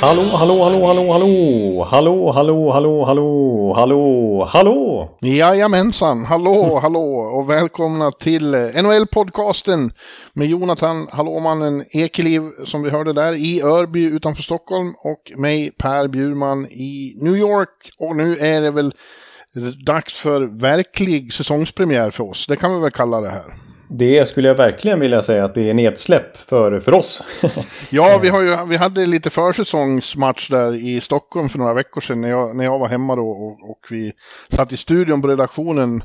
Hallå, hallå, hallå, hallå, hallå, hallå, hallå, hallå, hallå, hallå, hallå. Jajamensan, hallå, hallå och välkomna till NHL-podcasten med Jonathan Hallåmannen Ekeliv som vi hörde där i Örby utanför Stockholm och mig Per Bjurman i New York. Och nu är det väl dags för verklig säsongspremiär för oss, det kan vi väl kalla det här. Det skulle jag verkligen vilja säga att det är nedsläpp för, för oss. Ja, vi, har ju, vi hade lite försäsongsmatch där i Stockholm för några veckor sedan när jag, när jag var hemma då och, och vi satt i studion på redaktionen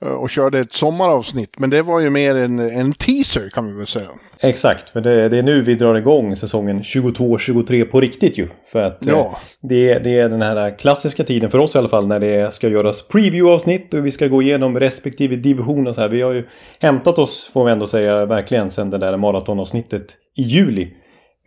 eh, och körde ett sommaravsnitt. Men det var ju mer en, en teaser kan vi väl säga. Exakt, för det, det är nu vi drar igång säsongen 22-23 på riktigt ju. För att eh, Ja. det, det är den här klassiska tiden för oss i alla fall när det ska göras preview-avsnitt och vi ska gå igenom respektive division och så här. Vi har ju hämtat oss, får vi ändå säga, verkligen sen det där maratonavsnittet i juli.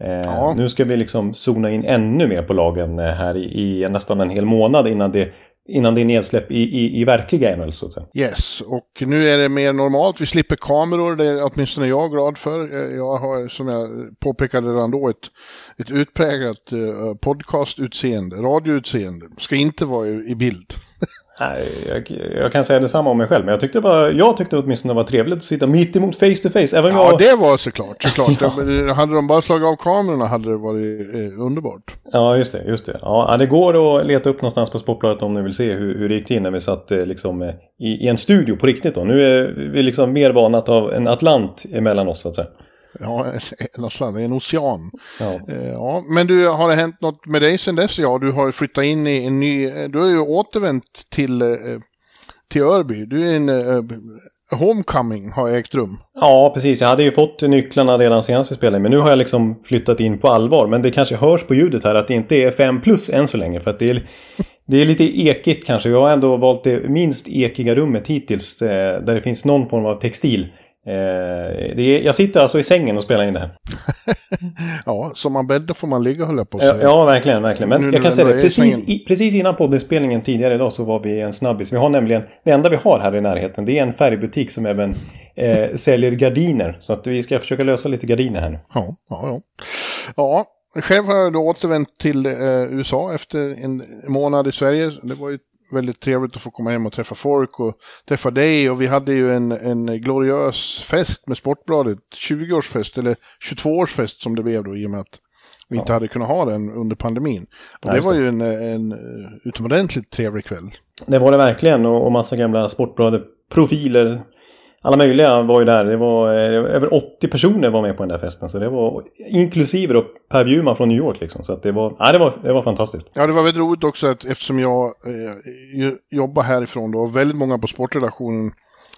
Eh, Ja. Nu ska vi liksom zona in ännu mer på lagen eh, här i, i nästan en hel månad innan det, innan det är nedsläpp i, i, i verkliga NHL så att säga. Yes, och nu är det mer normalt. Vi slipper kameror, det är åtminstone jag glad för. Eh, jag har, som jag påpekade redan då, ett, ett utpräglat eh, podcastutseende, radioutseende. Ska inte vara i, i bild. Nej, jag, jag kan säga detsamma om mig själv. Men jag tyckte, bara, jag tyckte åtminstone det var trevligt att sitta mitt emot face to face. Även Ja, jag, det var såklart. såklart. Eh, Hade de bara slagit av kamerorna hade det varit eh, underbart. ja, just det. Just det. Ja, det går att leta upp någonstans på Sportbladet om ni vill se hur, hur det gick till när vi satt eh, liksom, eh, i, i en studio på riktigt. Då. Nu är vi liksom mer vana att ha en Atlant emellan oss så att säga. Ja, nästan. Det är en ocean. Ja. Eh, Ja, men du, har det hänt något med dig sen dess? Ja, du har flyttat in i en ny... eh, Du har ju återvänt till, eh, till Örby. Du är en... Homecoming har ägt rum. ja, precis. Jag hade ju fått nycklarna redan senast vi spelade. Men nu har jag liksom flyttat in på allvar. Men det kanske hörs på ljudet här att det inte är 5 plus än så länge. För att det är, det är lite ekigt kanske. Jag har ändå valt det minst ekiga rummet hittills. Där det finns någon form av textil. Eh, är, jag sitter alltså i sängen och spelar in det här. Ja, som man bäddar får man ligga höll jag på att Ja, säga. ja verkligen, verkligen. Men Nu jag kan säga det, precis, i, precis innan poddinspelningen tidigare idag så var vi en snabbis. Vi har nämligen, det enda vi har här i närheten, det är en färgbutik som även eh, säljer gardiner. Så att vi ska försöka lösa lite gardiner här nu. Ja, ja, ja. ja själv har jag då återvänt till eh, USA efter en månad i Sverige. Det var ju väldigt trevligt att få komma hem och träffa folk och träffa dig. Och vi hade ju en, en gloriös fest med Sportbladet. 20-årsfest eller 22-årsfest som det blev då i och med att vi inte hade kunnat ha den under pandemin. Och Ja, det var ju en, en utomordentligt trevlig kväll. Det var det verkligen och, och massa gamla Sportbladet-profiler. Alla möjliga var ju där. Det var eh, över 80 personer var med på den där festen. Så det var inklusive då Per Bjurman från New York liksom. Så att det var, ja, det var, det var fantastiskt. Ja, det var väldigt roligt också att eftersom jag eh, jobbar härifrån då, och väldigt många på sportredaktionen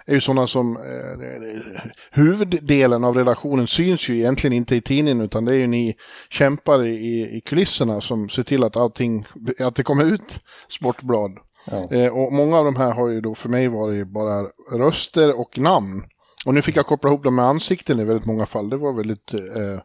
är ju sådana som, eh, huvuddelen av redaktionen syns ju egentligen inte i tidningen utan det är ju ni kämpar i, i kulisserna som ser till att allting, att det kommer ut sportblad. Ja. Eh, och många av de här har ju då för mig varit bara röster och namn. Och nu fick jag koppla ihop dem med ansikten i väldigt många fall. Det var väldigt eh,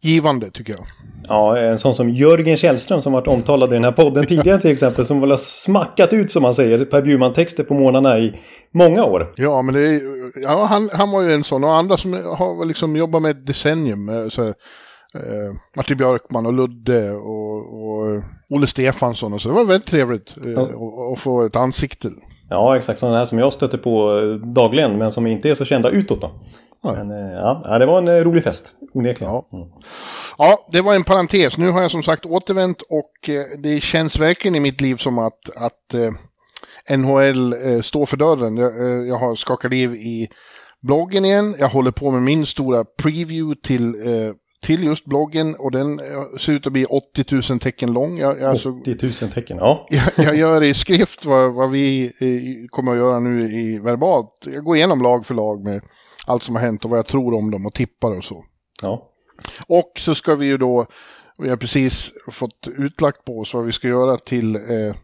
givande tycker jag. Ja, en sån som Jörgen Källström som varit omtalad i den här podden tidigare till exempel. Som väl har smackat ut som man säger Per Bjurman-texter på morgnarna i många år. Ja, men det är, ja, han, han var ju en sån. Och andra som har liksom jobbat med ett decennium. eh, Så, eh, Martin Björkman och Ludde och, och eh, Olle Stefansson. Och så. Det var väldigt trevligt eh, Ja. att- att få ett ansikte. Ja, exakt sådana här som jag stöter på eh, dagligen men som inte är så kända utåt då. Ja. Men eh, ja, ja, det var en eh, rolig fest. Onekligen. Ja. Mm. Ja, det var en parentes. Nu har jag som sagt återvänt och eh, det känns verkligen i mitt liv som att, att eh, NHL eh, står för dörren. Jag, eh, jag har skakat liv i bloggen igen. Jag håller på med min stora preview till, eh, till just bloggen och den eh, ser ut att bli 80 000 tecken lång. Jag, jag, alltså, 80 000 tecken. Ja. jag, jag gör i skrift vad, vad vi eh, kommer att göra nu i verbalt. Jag går igenom lag för lag med allt som har hänt och vad jag tror om dem och tippar och så. ja. Och så ska vi ju då, vi har precis fått utlagt på oss vad vi ska göra till eh,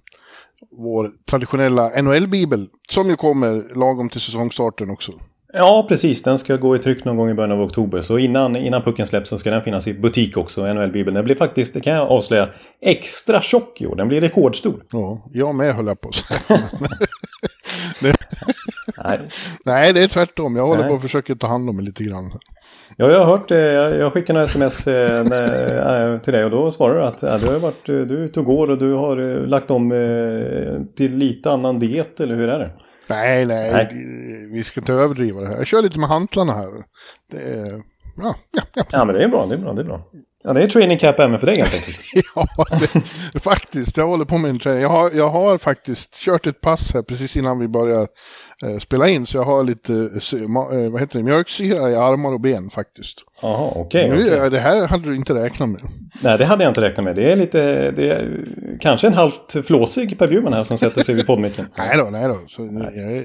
vår traditionella NHL-bibel. Som ju kommer lagom till säsongstarten också. Ja, precis. Den ska gå i tryck någon gång i början av oktober. Så innan, innan pucken släpps så ska den finnas i butik också, NHL-bibeln. Den blir faktiskt, det kan jag avslöja, extra tjock i år. Den blir rekordstor. Ja, jag med höll jag på att det... Nej. Nej, det är tvärtom. Jag håller Nej. på att försöka ta hand om mig lite grann. Ja, jag har hört det. Jag skickade några sms eh, till dig och då svarade du att ja, du, har varit, du är ute och går och du har eh, lagt om eh, till lite annan diet, eller hur är det? Nej, nej, nej. vi ska inte överdriva det här. Jag kör lite med hantlarna här. Är, ja, ja, ja. ja, men det är bra, det är bra, det är bra. Ja, det är training cap även för dig helt enkelt. ja, det, faktiskt. Jag håller på med en träning. Jag har, jag har faktiskt kört ett pass här precis innan vi börjar spela in. Så jag har lite eh, vad heter det, mjölksyra i armar och ben faktiskt. Jaha, okej. Okay, okay. Det här hade du inte räknat med. Nej, det hade jag inte räknat med. Det är lite, det är kanske en halvt flåsig Per Bjurman här som sätter sig vid poddmicken. nej då, nej då. Så nej. Jag,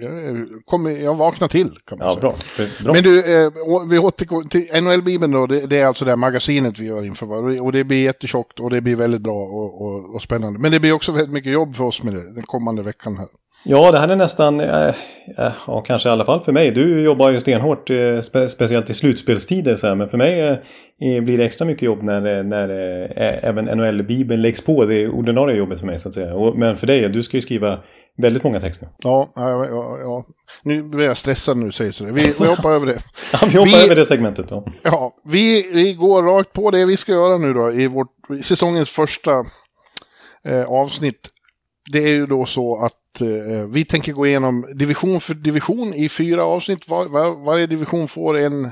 jag, jag, kommer, jag vaknar till kan man ja, säga. Bra. bra. Men du, eh, vi återgår till NHL-bibeln då. Det, det, är alltså det här magasinet vi gör inför. Och det blir jättetjockt och det blir väldigt bra och, och, och spännande. Men det blir också väldigt mycket jobb för oss med det den kommande veckan här. Ja, det här är nästan, äh, ja kanske i alla fall för mig. Du jobbar ju stenhårt, äh, spe speciellt i slutspelstider. Så här. Men för mig äh, blir det extra mycket jobb när, när även NHL-bibeln läggs på. Det är ordinarie jobbet för mig så att säga. Och, men för dig, du ska ju skriva väldigt många texter. Ja, ja, ja, ja. nu blir jag stressad nu säger så. Vi, vi hoppar över det. ja, vi hoppar vi, över det segmentet. Ja, ja vi, vi går rakt på det vi ska göra nu då i vårt, säsongens första avsnitt. Det är ju då så att eh, vi tänker gå igenom division för division i fyra avsnitt. Var, var, varje division får en,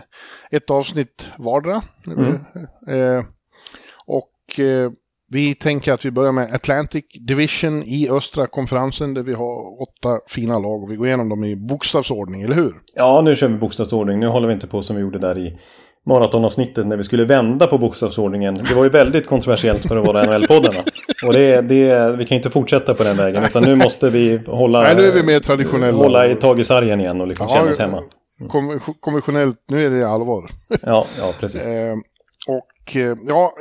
ett avsnitt vardera. Mm. Eh, och eh, vi tänker att vi börjar med Atlantic Division i östra konferensen där vi har åtta fina lag och vi går igenom dem i bokstavsordning, eller hur? Ja, nu kör vi bokstavsordning. Nu håller vi inte på som vi gjorde där i maratonavsnittet när vi skulle vända på bokstavsordningen. Det var ju väldigt kontroversiellt för att vara NHL-poddarna. Och det, det, vi kan inte fortsätta på den vägen. Utan nu måste vi hålla, Nej, nu är vi mer traditionella. hålla i tag i sargen igen och liksom ja, känna oss hemma. Mm. Konventionellt, nu är det allvar. Ja, ja precis. eh, och eh, ja,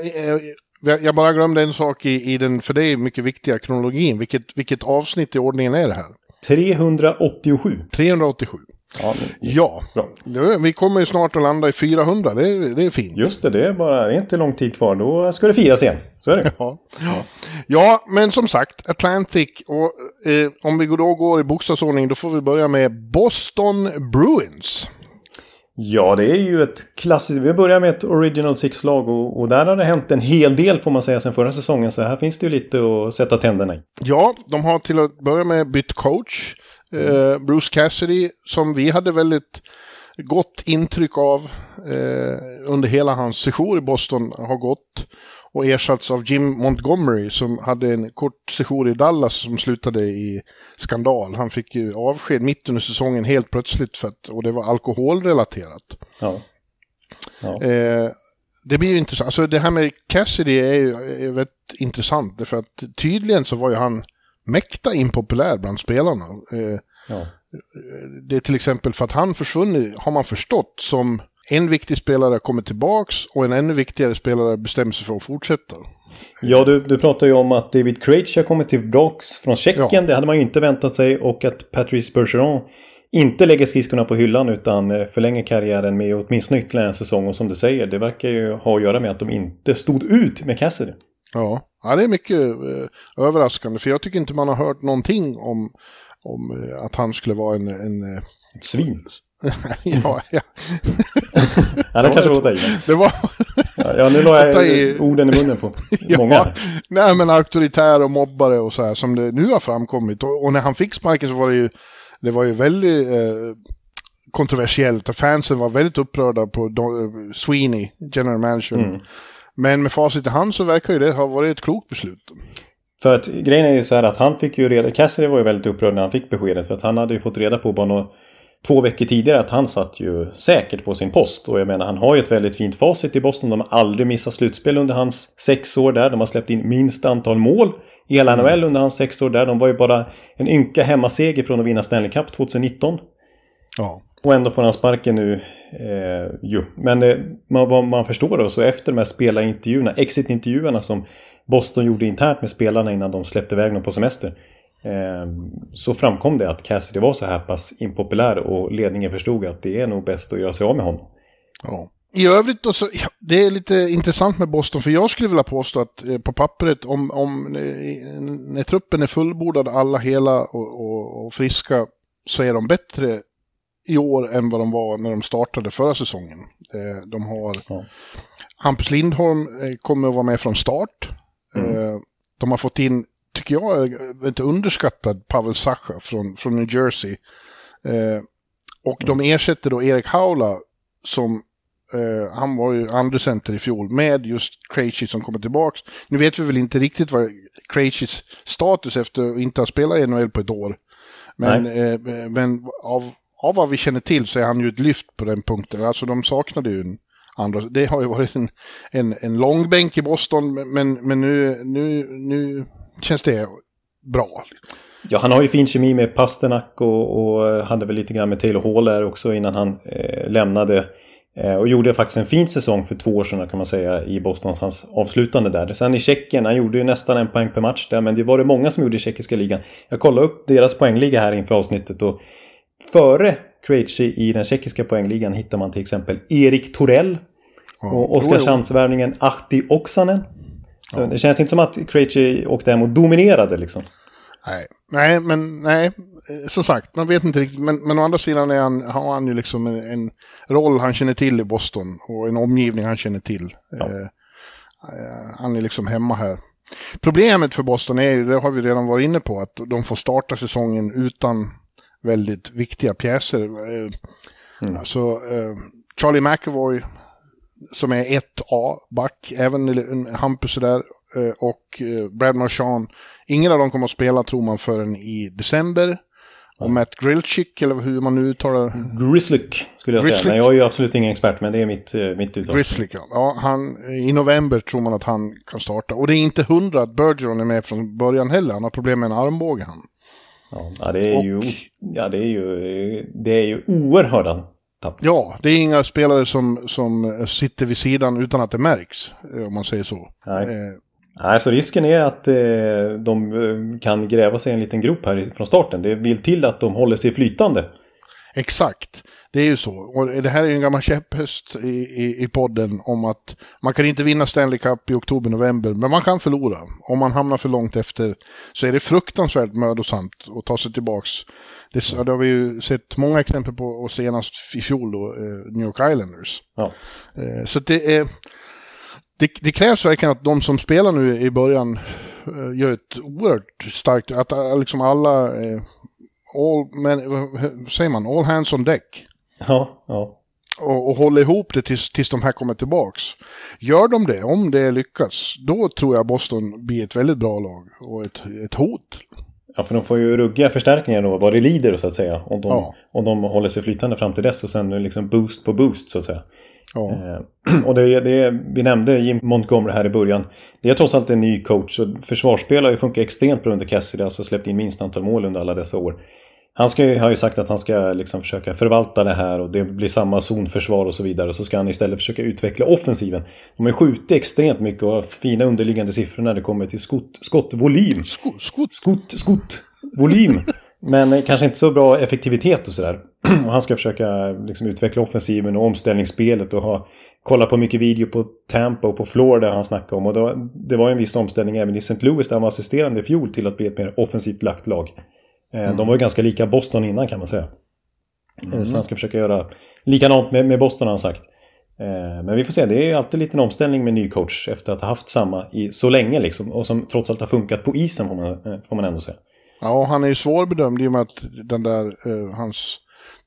eh, jag bara glömde en sak i, i den för dig mycket viktiga kronologin. Vilket, vilket avsnitt i ordningen är det här? 387. 387. Ja, ja. Vi kommer ju snart att landa i 400, det är, det är fint. Just det, det är bara det är inte lång tid kvar. Då ska det firas igen. Så är det. Ja, ja. ja men som sagt, Atlantic. Och eh, om vi då går i bokstavsordning, då får vi börja med Boston Bruins. Ja, det är ju ett klassiskt... Vi börjar med ett Original Six-lag och, och, där har det hänt en hel del får man säga sen förra säsongen. Så här finns det ju lite att sätta tänderna i. Ja, de har till att börja med bytt coach. Eh, Bruce Cassidy, som vi hade väldigt gott intryck av eh, under hela hans sejour i Boston, har gått och ersatts av Jim Montgomery som hade en kort sejour i Dallas som slutade i skandal. Han fick ju avsked mitt under säsongen helt plötsligt för att, och det var alkoholrelaterat. Ja. Ja. Eh, det blir ju intressant. Alltså det här med Cassidy är ju är väldigt intressant. För att tydligen så var ju han mäkta impopulär bland spelarna. Eh, ja. Det är till exempel för att han försvunnit, har man förstått, som en viktig spelare kommer tillbaks och en ännu viktigare spelare bestämmer sig för att fortsätta. Ja, du, du pratar ju om att David Krejci har kommit tillbaks från Tjeckien. Ja. Det hade man ju inte väntat sig. Och att Patrice Bergeron inte lägger skridskorna på hyllan utan eh, förlänger karriären med åtminstone ytterligare en säsong. Och som du säger, det verkar ju ha att göra med att de inte stod ut med Cassidy. Ja, ja det är mycket eh, överraskande. För jag tycker inte man har hört någonting om, om eh, att han skulle vara en... en eh, svin. ja, ja. ja, det kanske var ta i. Det var... ja, nu la jag i... orden i munnen på många. ja, nej, men auktoritär och mobbare och så här som det nu har framkommit. Och, och när han fick sparken så var det ju, det var ju väldigt eh, kontroversiellt. Fansen var väldigt upprörda på Don, Sweeney, general manager. Mm. Men med facit i hand så verkar ju det ha varit ett klokt beslut. För att grejen är ju så här att han fick ju reda, Cassidy var ju väldigt upprörd när han fick beskedet för att han hade ju fått reda på bara några, två veckor tidigare att han satt ju säkert på sin post. Och jag menar han har ju ett väldigt fint facit i Boston. De har aldrig missat slutspel under hans sex år där. De har släppt in minst antal mål i hela mm. NHL under hans sex år där. De var ju bara en ynka hemmaseger från att vinna Stanley Cup 2019. Ja. Och ändå får han sparken nu. Eh, jo. Men eh, man, vad man förstår då, så efter de här spelarintervjuerna, exit-intervjuerna som Boston gjorde internt med spelarna innan de släppte iväg dem på semester. Eh, så framkom det att Cassidy var så här pass impopulär och ledningen förstod att det är nog bäst att göra sig av med honom. Ja. I övrigt då så, det är lite intressant med Boston, för jag skulle vilja påstå att eh, på pappret, om, om eh, när truppen är fullbordad, alla hela och, och, och, friska, så är de bättre i år än vad de var när de startade förra säsongen. Eh, de har ja. Hampus Lindholm kommer att vara med från start. Mm. Eh, de har fått in, tycker jag, inte underskattad Pavel Sacha från, från New Jersey. Eh, och de ersätter då Erik Haula som Uh, han var ju andra center i fjol med just Krejci som kommer tillbaks. Nu vet vi väl inte riktigt vad Krejcis status efter att inte ha spelat i NHL på ett år. Men, uh, men av, av vad vi känner till så är han ju ett lyft på den punkten. Alltså de saknade ju en andra. Det har ju varit en, en, en långbänk i Boston men, men nu, nu, nu känns det bra. Ja, han har ju fin kemi med Pasternak och, och eh, hade väl lite grann med Taylor Hall där också innan han eh, lämnade. Eh, och gjorde faktiskt en fin säsong för två år sedan kan man säga i Bostons hans avslutande där. Sen i Tjeckien, han gjorde ju nästan en poäng per match där men det var det många som gjorde i tjeckiska ligan. Jag kollade upp deras poängliga här inför avsnittet och före Krejci i den tjeckiska poängligan hittar man till exempel Erik Torell och Oskarshamnsvärvningen Ahti Oksanen. Så ja. det känns inte som att Krejci åkte hem och dominerade liksom. Nej, nej men nej, som sagt, man vet inte riktigt. Men, men å andra sidan är han, har han ju liksom en, en, roll han känner till i Boston och en omgivning han känner till. Ja. Eh, eh, han är liksom hemma här. Problemet för Boston är ju, det har vi redan varit inne på, att de får starta säsongen utan väldigt viktiga pjäser. Eh, mm. Alltså, eh, Charlie McAvoy som är 1A-back, även Hampus där, eh, och Brad Marchand. Ingen av dem kommer att spela tror man förrän i december. Och Matt Grillchick, eller hur man nu uttalar Grizzlick skulle jag Grizzlick. säga. Men jag är ju absolut ingen expert, men det är mitt, mitt uttal. Grizzlick, ja. ja han, I november tror man att han kan starta. Och det är inte hundra att Bergeron är med från början heller. Han har problem med en armbåge han. Ja, det är och, ju, ja, det är ju, det är ju oerhörda tapp. Ja, det är inga spelare som, som sitter vid sidan utan att det märks, eh, om man säger så. Nej. Eh, Nej, så risken är att eh, de eh, kan gräva sig en liten grop här från starten. Det vill till att de håller sig flytande. Exakt. Det är ju så. Och det här är ju en gammal käpphäst i, i, i podden om att man kan inte vinna Stanley Cup i oktober-november, men man kan förlora. Om man hamnar för långt efter så är det fruktansvärt mödosamt att ta sig tillbaks. Det, det har vi ju sett många exempel på, och senast i fjol då, eh, New York Islanders. Ja. Eh, så det är... Det, det, krävs verkligen att de som spelar nu i början eh, gör ett oerhört starkt, att liksom alla, all, men, säger man, all hands on deck. Ja, ja. Och, och hålla ihop det tills, tills de här kommer tillbaks. Gör de det, om det lyckas, då tror jag Boston blir ett väldigt bra lag och ett, ett hot. Ja, för de får ju ruggiga förstärkningar då, vad det lider så att säga. Om de, ja. om de håller sig flytande fram till dess och sen liksom boost på boost så att säga. Ja. Eh, och det, det, vi nämnde Jim Montgomery här i början. Det är trots allt en ny coach och försvarsspel har ju funkat extremt bra under Cassidy. Alltså släppt in minst antal mål under alla dessa år. Han ska, har ju sagt att han ska liksom försöka förvalta det här och det blir samma zonförsvar och så vidare. Och så ska han istället försöka utveckla offensiven. De har skjutit extremt mycket och har fina underliggande siffror när det kommer till skott, skottvolym. Skott, skott. Skott, skott, volym. Men kanske inte så bra effektivitet och sådär. Och han ska försöka liksom utveckla offensiven och omställningsspelet och ha, kolla på mycket video på Tampa och på Florida han snackade om. Och då, det var en viss omställning även i St. Louis där han var assisterande i fjol till att bli ett mer offensivt lagt lag. Mm. De var ju ganska lika Boston innan kan man säga. Mm. Så han ska försöka göra likadant med, med Boston har han sagt. Eh, men vi får se, det är alltid en liten omställning med ny coach efter att ha haft samma i så länge liksom. Och som trots allt har funkat på isen får man, får man ändå säga. Ja, han är ju svårbedömd i och med att den där, eh, hans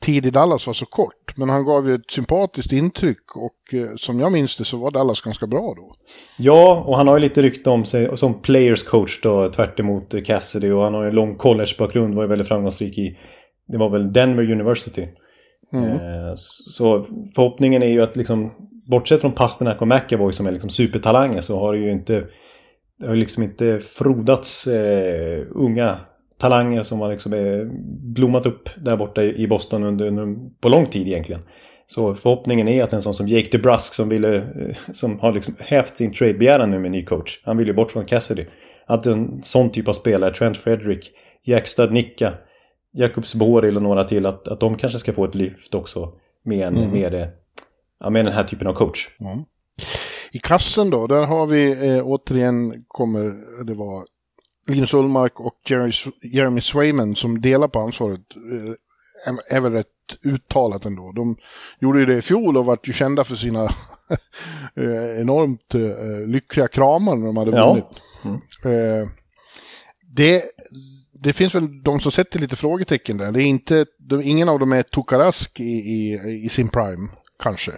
tid i Dallas var så kort. Men han gav ju ett sympatiskt intryck och eh, som jag minns det så var Dallas ganska bra då. Ja, och han har ju lite rykte om sig som players coach då tvärt emot Cassidy och han har ju en lång collegebakgrund, var ju väldigt framgångsrik i det var väl Denver University. Mm. Eh, så förhoppningen är ju att liksom bortsett från Pasternak och McAvoy som är liksom supertalanger så har det ju inte det har liksom inte frodats eh, unga talanger som har liksom blommat upp där borta i Boston under, under, på lång tid egentligen. Så förhoppningen är att en sån som Jake DeBrusk som ville, eh, som har liksom hävt sin trade-begäran nu med ny coach. Han vill ju bort från Cassidy. Att en sån typ av spelare, Trent Frederick, Jack Stadnicka, Jakubs Boril och några till, att, att de kanske ska få ett lyft också med, en, mm. med, ja, med den här typen av coach. Mm. I kassen då, där har vi eh, återigen kommer det vara Linus Ullmark och Jerry, Jeremy Swayman som delar på ansvaret. Eh, är väl rätt uttalat ändå. De gjorde ju det i fjol och vart ju kända för sina eh, enormt eh, lyckliga kramar när de hade vunnit. Ja. Mm. Eh, det, det finns väl de som sätter lite frågetecken där. Det är inte, ingen av dem är Tokarask i, i, i sin prime, kanske.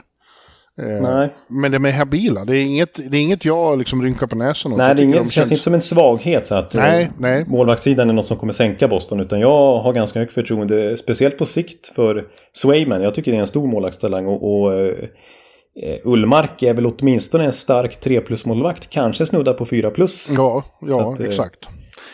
Eh, Nej. Men de är habila. Det är inget, det är inget jag liksom rynkar på näsan åt. Nej, det, inget, de känns... inte som en svaghet så att nej, nej. målvaktssidan är något som kommer sänka Boston. Utan jag har ganska högt förtroende, speciellt på sikt, för Swayman. Jag tycker det är en stor målvaktstalang. Och, och uh, Ullmark är väl åtminstone en stark 3 plus-målvakt. Kanske snuddar på 4 plus. Ja, ja att, exakt.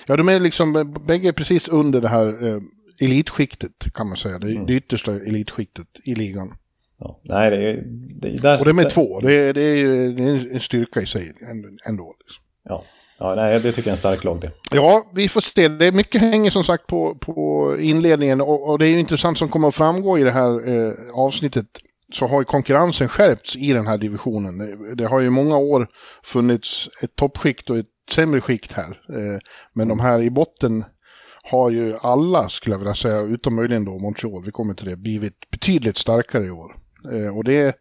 Ja, de är liksom bägge precis under det här elitskiktet kan man säga. Det, mm. det yttersta elitskiktet i ligan. Ja, nej, det är, det där, och det med två, det är, det, är, det är en styrka i sig ändå. Liksom. Ja. Ja, nej, det tycker jag är en stark lag det. Ja, vi får se. Det är mycket hänger som sagt på, på inledningen och, och det är ju intressant som kommer att framgå i det här eh, avsnittet så har ju konkurrensen skärpts i den här divisionen. Det, det har ju många år funnits ett toppskikt och ett sämre skikt här. Eh, men de här i botten har ju alla, skulle jag vilja säga, utom möjligen då Montreal, vi kommer till det, blivit betydligt starkare i år. Eh, och det,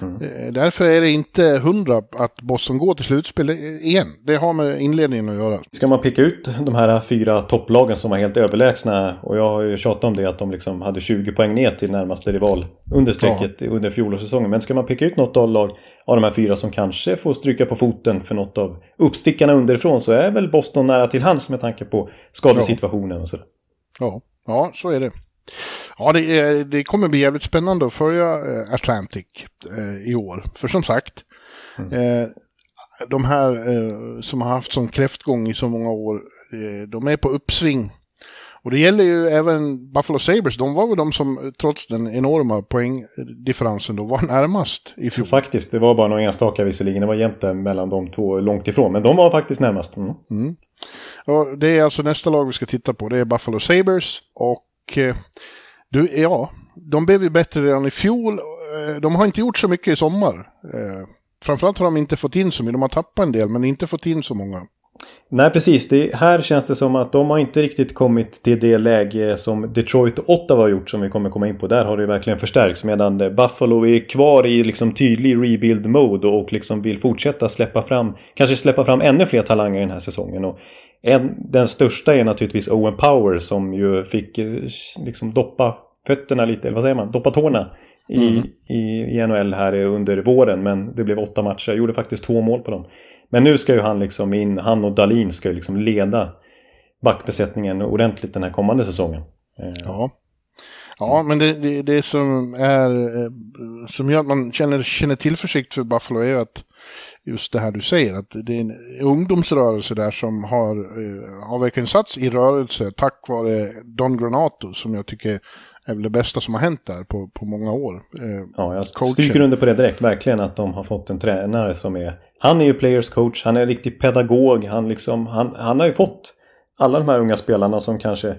mm. Eh, därför är det inte hundra att Boston går till slutspel igen. Det har med inledningen att göra. Ska man picka ut de här fyra topplagen som var helt överlägsna och jag har ju tjatat om det att de liksom hade 20 poäng ner till närmaste rival under strecket ja. under fjolårssäsongen. Men ska man picka ut något av lag av de här fyra som kanske får stryka på foten för något av uppstickarna underifrån så är väl Boston nära till hands med tanke på skadesituationen och sådär. Ja, ja så är det. Ja, det, det kommer bli jävligt spännande att följa eh, Atlantic eh, i år. För som sagt, mm. Eh, de här som har haft sån kräftgång i så många år, de är på uppsving. Och det gäller ju även Buffalo Sabres. De var väl de som, trots den enorma poängdifferensen, då var närmast i fjol. Faktiskt, det var bara några enstaka visserligen. Det var jämte mellan de två långt ifrån. Men de var faktiskt närmast. Mm. Mm. Och det är alltså nästa lag vi ska titta på. Det är Buffalo Sabres. Och och eh, du, ja, de blev ju bättre redan i fjol. Eh, de har inte gjort så mycket i sommar. Eh, framförallt har de inte fått in så mycket. De har tappat en del, men inte fått in så många. Nej, precis. Det, här känns det som att de har inte riktigt kommit till det läge som Detroit och Ottawa har gjort som vi kommer komma in på. Där har det verkligen förstärkts medan Buffalo är kvar i liksom tydlig rebuild mode och liksom vill fortsätta släppa fram, kanske släppa fram ännu fler talanger den här säsongen. Och en, den största är naturligtvis Owen Power som ju fick eh, liksom doppa fötterna lite, eller vad säger man, doppa tårna i, mm. i, i NHL här under våren. Men det blev åtta matcher, jag gjorde faktiskt två mål på dem. Men nu ska ju han liksom in, han och Dalin ska ju liksom leda backbesättningen ordentligt den här kommande säsongen. Eh, ja. Ja, men det, det, det som är eh, som gör att man känner, känner tillförsikt för Buffalo är att just det här du säger, att det är en ungdomsrörelse där som har, eh, har verkligen satts i rörelse tack vare Don Granato som jag tycker är väl det bästa som har hänt där på, på många år. Eh, ja, jag coachen. stryker under på det direkt, verkligen att de har fått en tränare som är... Han är ju players coach, han är en riktig pedagog, han, liksom, han, han har ju fått alla de här unga spelarna som kanske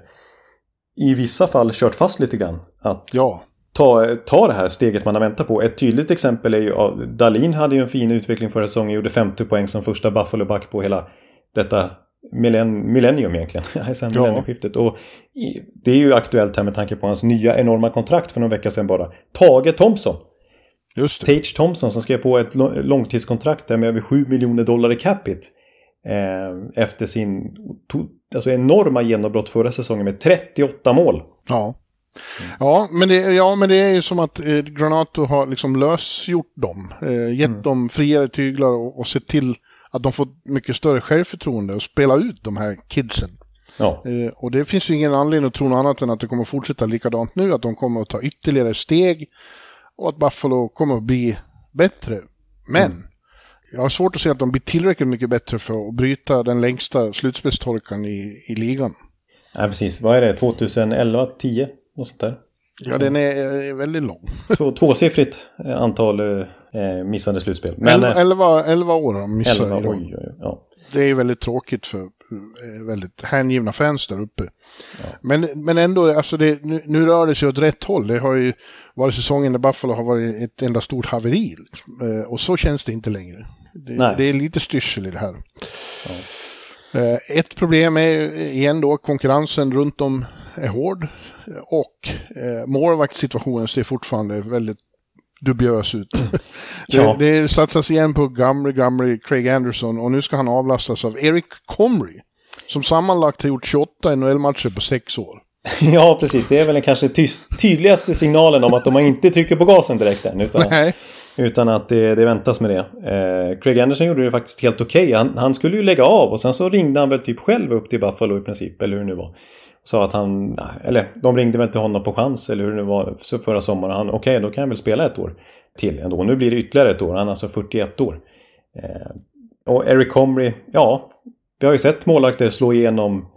i vissa fall kört fast lite grann. Att ja ta, ta det här steget man har väntat på. Ett tydligt exempel är ju att Dalin hade ju en fin utveckling förra säsongen. Gjorde 50 poäng som första Buffalo-back på hela detta millenn millennium egentligen. sen ja. millennieskiftet. Och det är ju aktuellt här med tanke på hans nya enorma kontrakt för några veckor sedan bara. Tage Thompson. Just det. Tage Thompson som skrev på ett långtidskontrakt där med över 7 miljoner dollar i capita. Eh, efter sin alltså enorma genombrott förra säsongen med 38 mål. Ja. Mm. Ja, men det, ja, men det är ju som att eh, Granato har liksom lösgjort dem. Eh, gett mm. dem friare tyglar och, och sett till att de får mycket större självförtroende och spela ut de här kidsen. Ja. Eh, och det finns ju ingen anledning att tro något annat än att det kommer fortsätta likadant nu, att de kommer att ta ytterligare steg och att Buffalo kommer att bli bättre. Men mm. jag har svårt att se att de blir tillräckligt mycket bättre för att bryta den längsta slutspelstorkan i, i ligan. Ja, precis. Vad är det? 2011, 10? Något sånt där. Ja, den är, väldigt lång. Två, tvåsiffrigt antal eh, missade slutspel. Men, 11, 11 år har de missat 11, oj, oj, ja. Det är väldigt tråkigt för väldigt hängivna fans där uppe. Ja. Men, men ändå, alltså det, nu, nu, rör det sig åt rätt håll. Det har ju varit säsongen där Buffalo har varit ett enda stort haveri. Eh, och så känns det inte längre. Det, det är lite styrsel i det här. Ja. Eh, ett problem är igen då konkurrensen runt om är hård och eh, målvaktssituationen ser fortfarande väldigt dubiös ut. ja. det, det satsas igen på gamle, gamle Craig Anderson och nu ska han avlastas av Eric Comrie. Som sammanlagt har gjort 28 NHL-matcher på sex år. ja, precis. Det är väl den kanske tydligaste signalen om att de inte trycker på gasen direkt än. Utan, Nej. utan att det, det väntas med det. Eh, Craig Anderson gjorde det faktiskt helt okej. Okay. Han, han, skulle ju lägga av och sen så ringde han väl typ själv upp till Buffalo i princip. Eller hur det nu var. Sa att han, eller de ringde väl till honom på chans eller hur det var förra sommaren. Han, okej, okay, då kan jag väl spela ett år till ändå. Nu blir det ytterligare ett år. Han är alltså 41 år. Eh, och Eric Comrie, ja, vi har ju sett målvakter slå igenom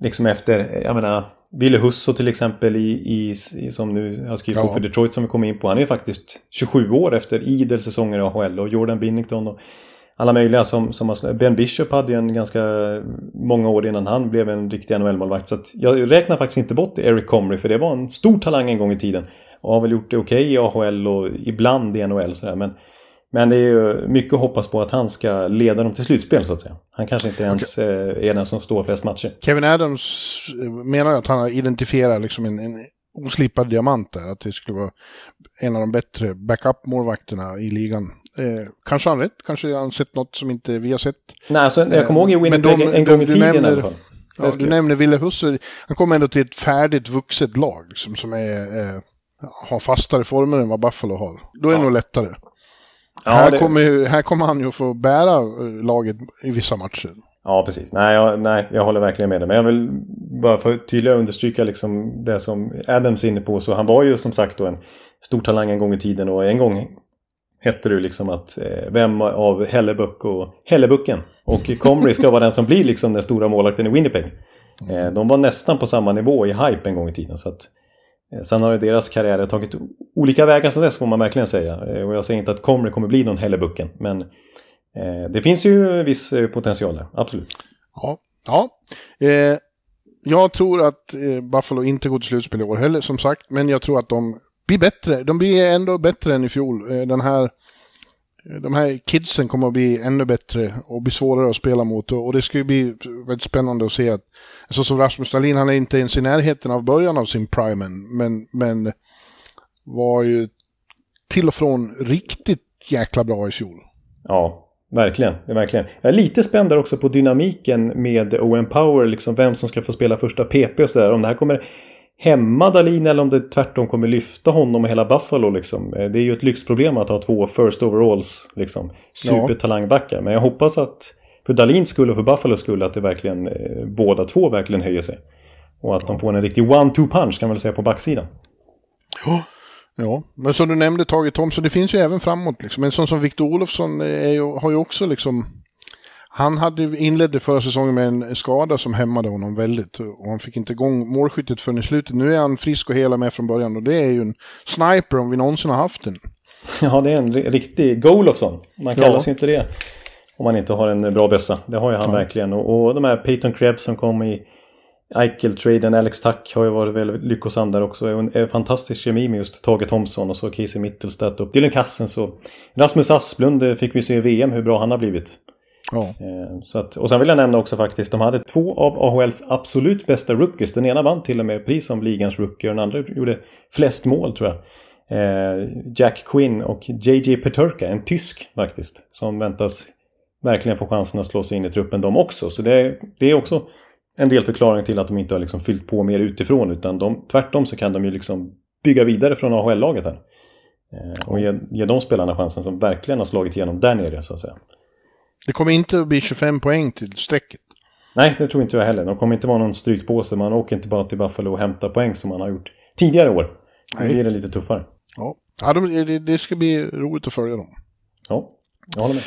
liksom efter, jag menar, Ville Husso till exempel i, i, som nu har skrivit ja. för Detroit som vi kommer in på. Han är faktiskt 27 år efter idel säsonger i AHL och Jordan Binnington och alla möjliga som, som har, Ben Bishop hade ju en ganska många år innan han blev en riktig NHL-målvakt. Så jag räknar faktiskt inte bort Eric Comrie för det var en stor talang en gång i tiden. Och har väl gjort det okej okay i AHL och ibland i NHL sådär. Men, men det är ju mycket att hoppas på att han ska leda dem till slutspel så att säga. Han kanske inte ens okay. Eh, är den som står flest matcher. Kevin Adams eh, menar att han har identifierat liksom en, en oslipad diamant där. Att det skulle vara en av de bättre backup-målvakterna i ligan. Eh, kanske han rätt, kanske han sett något som inte vi har sett. Nej, alltså, jag kommer ihåg i Winnipeg de, en gång i tiden nämner, i alla fall. Ja, du nämner Ville Husse, han kommer ändå till ett färdigt vuxet lag som, som är, eh, har fastare former än vad Buffalo har. Då är det nog lättare. Ja, här, det... kommer, här kommer han ju få bära eh, laget i vissa matcher. Ja, precis. Nej jag, nej, jag håller verkligen med dig. Men jag vill bara för att tydligare understryka liksom det som Adams är inne på. Så han var ju som sagt då en stor talang en gång i tiden och en gång hette det liksom att eh, vem av Hellebuck och Hellebucken och Comrie ska vara den som blir liksom den stora målvakten i Winnipeg. Eh, de var nästan på samma nivå i hype en gång i tiden. Så att, eh, sen har deras karriärer tagit olika vägar sedan dess får man verkligen säga. Eh, och jag säger inte att Comrie kommer bli någon Hellebucken. Men eh, det finns ju viss eh, potential där, absolut. Ja, ja. jag tror att Buffalo inte går till slutspel i år heller som sagt. Men jag tror att de blir bättre. De blir ändå bättre än i fjol. Eh, den här, eh, de här kidsen kommer att bli ännu bättre och bli svårare att spela mot. Och det ska ju bli väldigt spännande att se att, så som Rasmus Dahlin, han är inte ens i närheten av början av sin prime men, men var ju till och från riktigt jäkla bra i fjol. Ja, Verkligen, verkligen. Jag är lite spänd där också på dynamiken med Owen Power, liksom vem som ska få spela första PP och sådär. Om det här kommer hämma Dalin eller om det tvärtom kommer lyfta honom och hela Buffalo liksom. Eh, det är ju ett lyxproblem att ha två first overalls liksom. Supertalangbackar. Men jag hoppas att för Dalins skull och för Buffalos skull att det verkligen eh, båda två verkligen höjer sig. Och att ja. de får en riktig one-two punch kan man väl säga på backsidan. Ja. Ja, men som du nämnde Tage Thomsson, det finns ju även framåt liksom. En sån som Victor Olofsson ju, har ju också liksom han hade inledde förra säsongen med en skada som hämmade honom väldigt och han fick inte igång målskyttet förrän i slutet. Nu är han frisk och hela med från början och det är ju en sniper om vi någonsin har haft den. Ja, det är en riktig Golofsson. Man kallas ju inte det om man inte har en bra bössa. Det har ju han ja. verkligen. Och, och de här Peyton Krebs som kom i Eichel-traden, Alex Tack har ju varit väldigt lyckosam där också. En, en fantastisk kemi med just Tage Thompson och så Casey Mittelstadt och Dylan Kassens och Rasmus Asplund fick vi se i VM hur bra han har blivit. Ja. Eh, så att, och sen vill jag nämna också faktiskt, de hade två av AHLs absolut bästa rookies. Den ena vann till och med pris som ligans rookie och den andra gjorde flest mål tror jag. Eh, Jack Quinn och JJ Peturka, en tysk faktiskt, som väntas verkligen få chansen att slå sig in i truppen de också. Så det, det är också en del förklaring till att de inte har liksom fyllt på mer utifrån utan de, tvärtom så kan de ju liksom bygga vidare från AHL-laget här. Eh, och ge, ge de spelarna chansen som verkligen har slagit igenom där nere så att säga. Det kommer inte att bli 25 poäng till strecket. Nej, det tror inte jag heller. De kommer inte vara någon strykpåse. Man åker inte bara till Buffalo och hämtar poäng som man har gjort tidigare år. Nu blir det lite tuffare. Ja, ja det, det ska bli roligt att följa dem. Ja, jag håller med.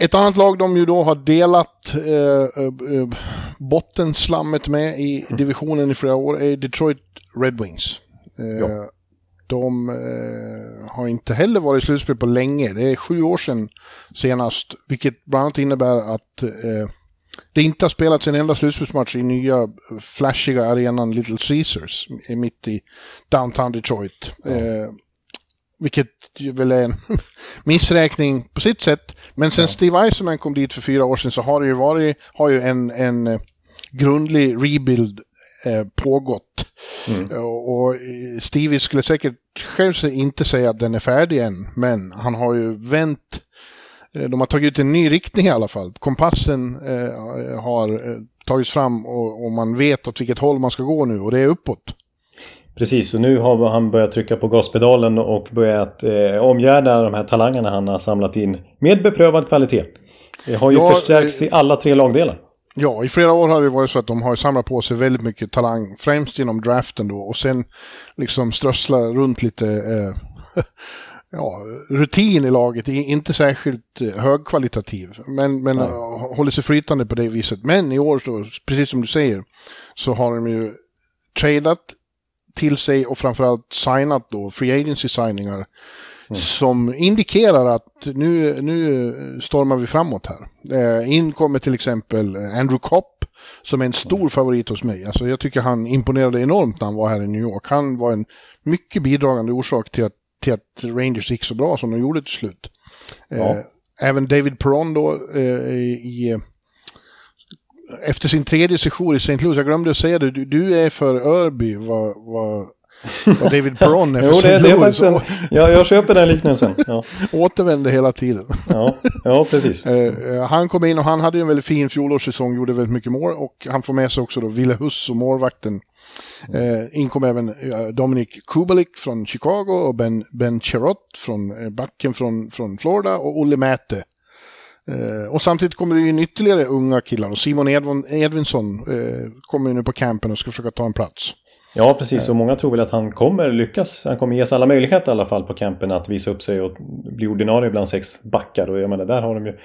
Ett annat lag de ju då har delat eh, eh, bottenslammet med i divisionen i flera år är Detroit Red Wings. Eh, ja. De eh, har inte heller varit i slutspel på länge. Det är sju år sedan senast, vilket bland annat innebär att eh, det inte har spelats en enda slutspelsmatch i nya flashiga arenan Little Caesars mitt i downtown Detroit. Ja. Eh, vilket väl är en missräkning på sitt sätt. Men sen ja. Steve Eisenman kom dit för fyra år sedan så har det ju varit, har ju en, en eh, grundlig rebuild pågått. Mm. Och, och Stevie skulle säkert själv inte säga att den är färdig än, men han har ju vänt Eh, de har tagit ut en ny riktning i alla fall. Kompassen eh, har eh, tagits fram och, och, man vet åt vilket håll man ska gå nu och det är uppåt. Precis, och nu har han börjat trycka på gaspedalen och börjat eh, omgärda de här talangerna han har samlat in med beprövad kvalitet. Det har ju ja, förstärkts i alla tre lagdelar. Ja, i flera år har det varit så att de har samlat på sig väldigt mycket talang, främst genom draften då, och sen liksom strössla runt lite eh, ja, rutin i laget inte särskilt eh, högkvalitativ. Men, men håller sig flytande på det viset. Men i år, så, precis som du säger, så har de ju tradat till sig och framförallt signat då free agency signingar. Mm. Som indikerar att nu, nu stormar vi framåt här. Eh, in kommer till exempel Andrew Kopp som är en stor mm. favorit hos mig. Alltså jag tycker han imponerade enormt när han var här i New York. Han var en mycket bidragande orsak till att till att Rangers gick så bra som de gjorde till slut. Ja. Eh, även David Perron då eh, i efter sin tredje session i St. Louis, jag glömde att säga det, du, du är för Örby vad, vad, vad David Perron är för jo, St. Det, Louis. Det är en, ja, jag köper den liknelsen. Ja. Återvände hela tiden. ja, ja, precis. Eh, han kom in och han hade en väldigt fin fjolårssäsong, gjorde väldigt mycket mål och han får med sig också då Ville Huss och målvakten Eh, inkom även eh, Dominic Kubalik från Chicago och Ben, ben Cherot från eh, backen från, från Florida och Olle Mäte. Eh, och samtidigt kommer det in ytterligare unga killar och Simon Edvin, Edvinsson eh, kommer nu på campen och ska försöka ta en plats. Ja, precis. Och många tror väl att han kommer lyckas. Han kommer ges alla möjligheter i alla fall på campen att visa upp sig och bli ordinarie bland sex backar. Och jag menar, där har de ju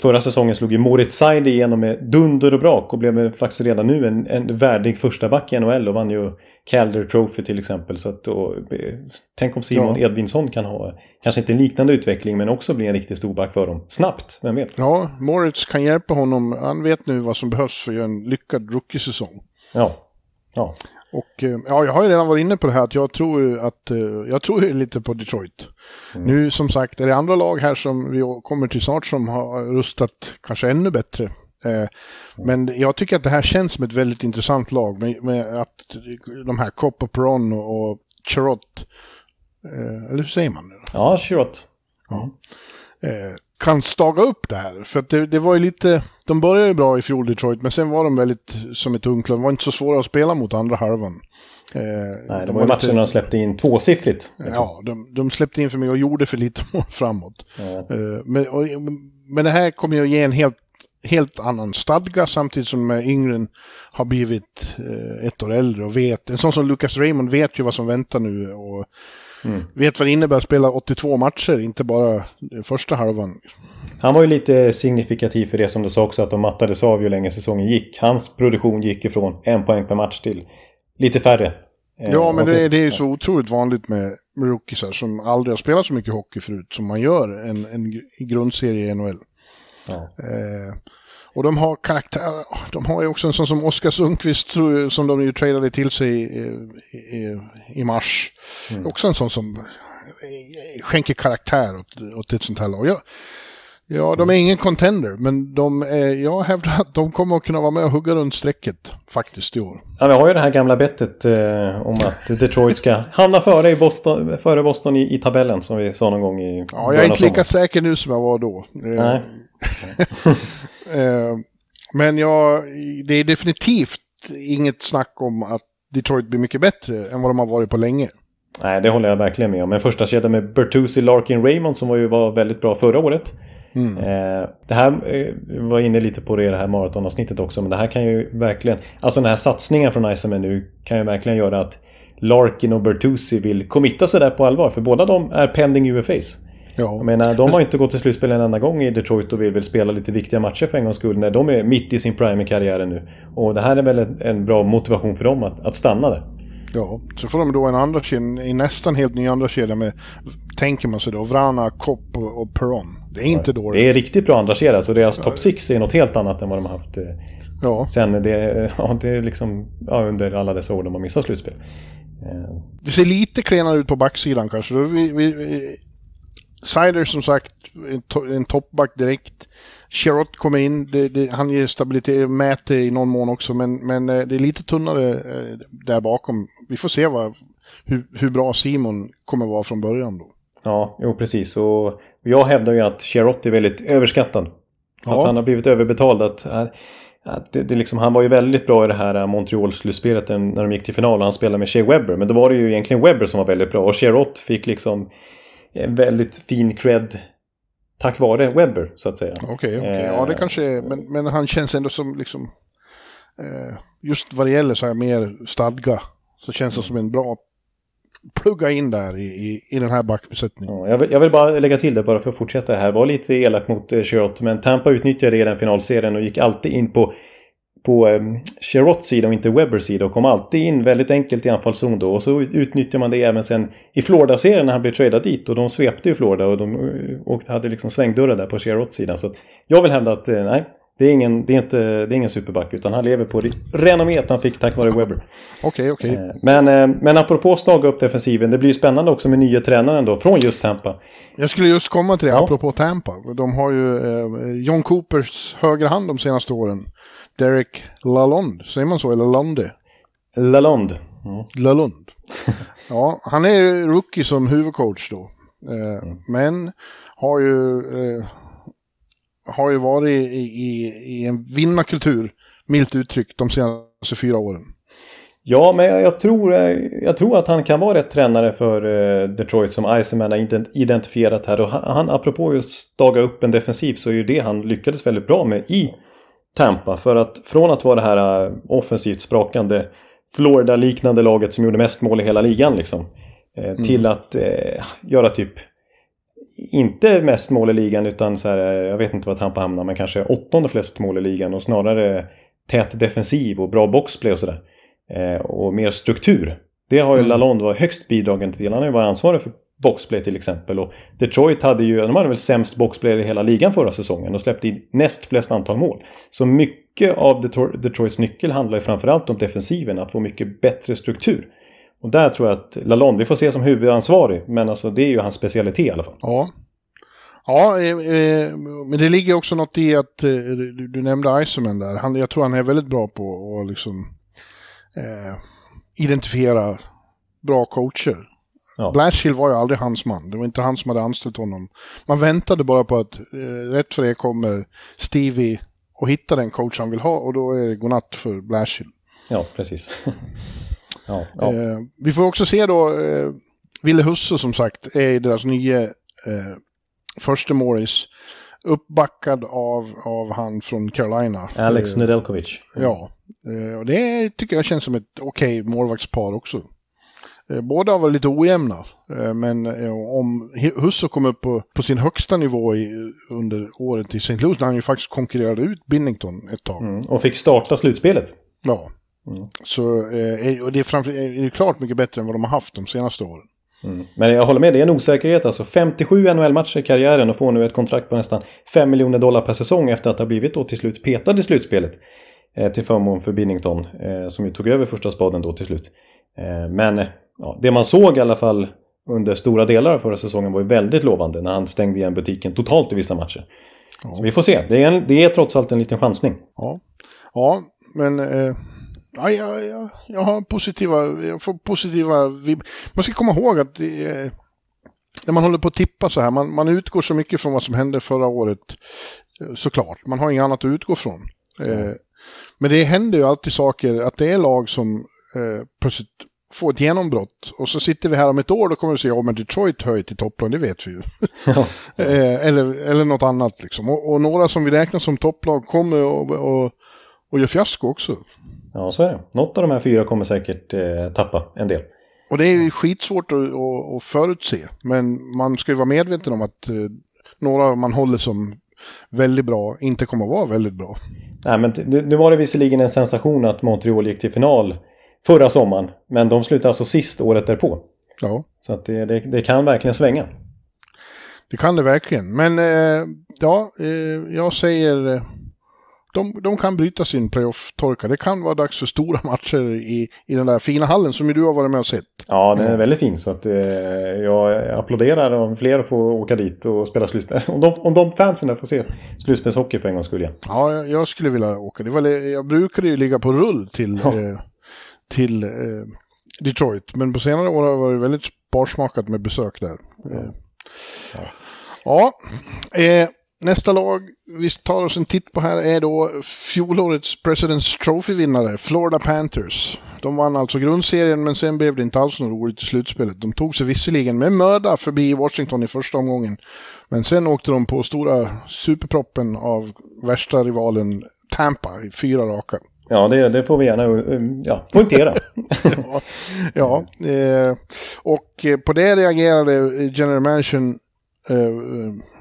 Förra säsongen slog ju Moritz Seid igenom med dunder och brak och blev faktiskt redan nu en, en värdig första back i NHL och vann ju Calder Trophy till exempel. Så att, och, tänk om Simon ja. Edvinsson kan ha, kanske inte en liknande utveckling men också bli en riktigt stor back för dem. Snabbt, vem vet? Ja, Moritz kan hjälpa honom. Han vet nu vad som behövs för att göra en lyckad rookie-säsong. Ja. ja. Och eh, ja, jag har ju redan varit inne på det här att jag tror att eh, jag tror lite på Detroit. Mm. Nu som sagt är det andra lag här som vi kommer till snart som har rustat kanske ännu bättre. Eh, men jag tycker att det här känns som ett väldigt intressant lag med, med att de här Copper Peron och Cherot, eller hur säger man nu? Ja, Cherot. Ja kan staga upp det här. För att det, det, var ju lite, de började ju bra i fjol Detroit, men sen var de väldigt som ett ungklubb. De var inte så svåra att spela mot andra halvan. Eh, Nej, det var ju matchen när de släppte in tvåsiffrigt. Ja, de, de, släppte in för mycket och gjorde för lite mål framåt. Ja. Eh, men, och, men det här kommer ju att ge en helt, helt annan stadga samtidigt som de yngre har blivit eh, ett år äldre och vet. En sån som Lucas Raymond vet ju vad som väntar nu. Och, Mm. Vet vad det innebär att spela 82 matcher, inte bara första halvan. Han var ju lite signifikativ för det som du sa också att de mattades av ju länge säsongen gick. Hans produktion gick ifrån en poäng per match till lite färre. Eh, ja, men det, det är ju så otroligt vanligt med, med rookiesar som aldrig har spelat så mycket hockey förut som man gör en, en grundserie i NHL. Ja. Eh, och de har karaktär, de har ju också en sån som Oskar Sundqvist som de ju tradade till sig i, i, i mars. Mm. Också en sån som skänker karaktär åt, åt ett sånt här lag. Ja, ja, de är ingen contender, men de är, jag hävdar att de kommer att kunna vara med och hugga runt strecket faktiskt i år. Ja, vi har ju det här gamla bettet eh, om att Detroit ska hamna före, i Boston, före Boston i, i, tabellen som vi sa någon gång i Ja, jag är inte lika säker nu som jag var då. Nej. Eh, men ja, det är definitivt inget snack om att Detroit blir mycket bättre än vad de har varit på länge. Nej, det håller jag verkligen med om. En första kedja med Bertuzzi, Larkin, Raymond som var ju var väldigt bra förra året. Mm. Eh, det här eh, var inne lite på det i det här maratonavsnittet också, men det här kan ju verkligen... Alltså den här satsningen från Iceman nu kan ju verkligen göra att Larkin och Bertuzzi vill committa sig där på allvar, för båda de är pending UFAs. Ja. Jag menar, de har inte gått till slutspel en enda gång i Detroit och vill väl spela lite viktiga matcher för en gångs skull när de är mitt i sin prime i karriären nu. Och det här är väl en bra motivation för dem att, att stanna där. Ja, så får de då en andra kedja, i nästan helt ny andra kedja med, tänker man sig då, Vrana, Kopp och, och Peron. Det är inte ja, dåligt. Det är riktigt bra andra kedja, så deras ja. topp 6 är något helt annat än vad de har haft. Eh, ja. Sen det, ja, det är liksom ja, under alla dessa år de har missat slutspel. Det ser lite klenare ut på backsidan kanske. Vi, vi, Sider som sagt, en, to, en toppback direkt. Sherrott kommer in, det, det, han ger stabilitet, mäter i någon mån också, men, men eh, det är lite tunnare eh, där bakom. Vi får se vad, hur, hur bra Simon kommer vara från början då. Ja, jo precis. Och jag hävdar ju att Sherrott är väldigt överskattad. Ja. Att han har blivit överbetald. Att, att det, det liksom, han var ju väldigt bra i det här Montreal-slutspelet när de gick till final och han spelade med Shea Webber. Men då var det ju egentligen Webber som var väldigt bra och Sherrott fick liksom en väldigt fin cred tack vare Webber så att säga. Okej, okay, okay. ja det eh, kanske är, men, men han känns ändå som liksom eh, just vad det gäller så här mer stadga så känns det som en bra plugga in där i, i, i den här backbesättningen. Ja, jag, vill, jag, vill, bara lägga till det bara för att fortsätta här. Var lite elak mot eh, Sherrott men Tampa utnyttjade det i den finalserien och gick alltid in på på eh, sida och inte Webbers sida och kom alltid in väldigt enkelt i anfallszon då. Och så utnyttjar man det även sen i Florida-serien när han blev tradad dit och de svepte ju Florida och de och hade liksom svängdörrar där på Sherrotts sida. Så jag vill hävda att eh, nej, det är, ingen, det, är inte, det är ingen superback utan han lever på renommet han fick tack vare Webber. Okej, okay, okej. Okay. Eh, men, eh, men apropå snaga upp defensiven, det blir ju spännande också med nya tränaren då från just Tampa. Jag skulle just komma till det, ja. apropå Tampa. De har ju eh, John Coopers högra hand de senaste åren. Derek Lalonde, säger man så eller Londe? Lalonde. Mm. Lalonde. ja, han är rookie som huvudcoach då. Eh, mm. Men har ju, eh, har ju varit i, i, i en vinnarkultur, milt uttryckt, de senaste fyra åren. Ja, men jag, jag, tror, eh, jag tror att han kan vara rätt tränare för uh, Detroit som Iceman har identifierat här. Och han, han, apropå just staga upp en defensiv så är ju det han lyckades väldigt bra med i Tampa. För att från att vara det här äh, offensivt sprakande Florida-liknande laget som gjorde mest mål i hela ligan liksom. Eh, mm. Till att eh, göra typ inte mest mål i ligan utan så här, äh, jag vet inte vad Tampa hamnar men kanske åttonde flest mål i ligan och snarare tät defensiv och bra boxplay och sådär. Eh, och mer struktur. Det har ju mm. Lalonde varit högst bidragande till. Han har ju varit ansvarig för boxplay till exempel. Och Detroit hade ju, de hade väl sämst boxplay i hela ligan förra säsongen och släppte in näst flest antal mål. Så mycket av Detroits nyckel handlar ju framförallt om defensiven, att få mycket bättre struktur. Och där tror jag att Lalonde, vi får se som huvudansvarig, men alltså det är ju hans specialitet i alla fall. Ja. Ja, eh, eh men det ligger också något i att eh, du, du nämnde Iceman där. Han, jag tror han är väldigt bra på att liksom eh, identifiera bra coacher. Ja. Blashill var ju aldrig hans man. Det var inte han som hade anställt honom. Man väntade bara på att eh, rätt för det kommer Stevie och hitta den coach han vill ha och då är det godnatt för Blashill. Ja, precis. ja, ja. Eh, vi får också se då, eh, Ville Husse som sagt är deras nya eh, första Morris. Uppbackad av, av han från Carolina. Alex eh, Nedeljkovic. Ja, eh, och det tycker jag känns som ett okej okay målvaktspar också. Eh, båda var lite ojämna, eh, men eh, om Husso kom upp på, på sin högsta nivå i, under året i St. Louis, när han ju faktiskt konkurrerade ut Binnington ett tag. Mm, och fick starta slutspelet. Ja. Mm. Så och det är, framför, är klart mycket bättre än vad de har haft de senaste åren. Mm. Men jag håller med, det är en osäkerhet alltså. 57 NHL-matcher i karriären och får nu ett kontrakt på nästan 5 miljoner dollar per säsong efter att ha blivit då till slut petad i slutspelet. Eh, till förmån för Binnington, eh, som ju tog över första spaden då till slut. Eh, men ja, det man såg i alla fall under stora delar av förra säsongen var ju väldigt lovande när han stängde igen butiken totalt i vissa matcher. Ja. Så vi får se. Det är, en, det är trots allt en liten chansning. Ja, ja men eh, ja, ja, ja, jag har positiva, jag får positiva Man ska komma ihåg att det, eh, när man håller på att tippa så här, man, man utgår så mycket från vad som hände förra året eh, såklart. Man har inget annat att utgå från. Mm. men det händer ju alltid saker, att det är lag som eh, plötsligt få ett genombrott. Och så sitter vi här om ett år, då kommer vi se, ja men Detroit ju till topplag, det vet vi ju. Ja. Eh, eller, eller något annat liksom. Och, och, några som vi räknar som topplag kommer och, och, och gör fiasko också. Ja, så är det. Något av de här fyra kommer säkert eh, tappa en del. Och det är ju skitsvårt att, att, att förutse. Men man ska ju vara medveten om att eh, några man håller som väldigt bra inte kommer att vara väldigt bra. Nej, men nu var det visserligen en sensation att Montreal gick till final förra sommaren. Men de slutade alltså sist året därpå. Ja. Så att det, det, det kan verkligen svänga. Det kan det verkligen. Men eh, ja, eh, jag säger... Eh, de, de kan bryta sin playoff-torka. Det kan vara dags för stora matcher i, i den där fina hallen som ju du har varit med och sett. Ja, den är väldigt fin. Så att eh, jag applåderar om fler får åka dit och spela slutspel. Om de, om de fansen där får se slutspelshockey för en gångs skull igen. Ja, jag, jag, skulle vilja åka. Det var, jag brukade ju ligga på rull till, ja. eh, till eh, Detroit. Men på senare år har det varit väldigt sparsmakat med besök där. Ja. ja. ja eh, nästa lag vi tar oss en titt på här är då fjolårets President's Trophy-vinnare, Florida Panthers. De vann alltså grundserien men sen blev det inte alls något roligt i slutspelet. De tog sig visserligen med möda förbi Washington i första omgången. Men sen åkte de på stora superproppen av värsta rivalen Tampa i fyra raka. Ja, det, det får vi gärna ja, poängtera. ja, ja eh, och på det reagerade General Mansion eh,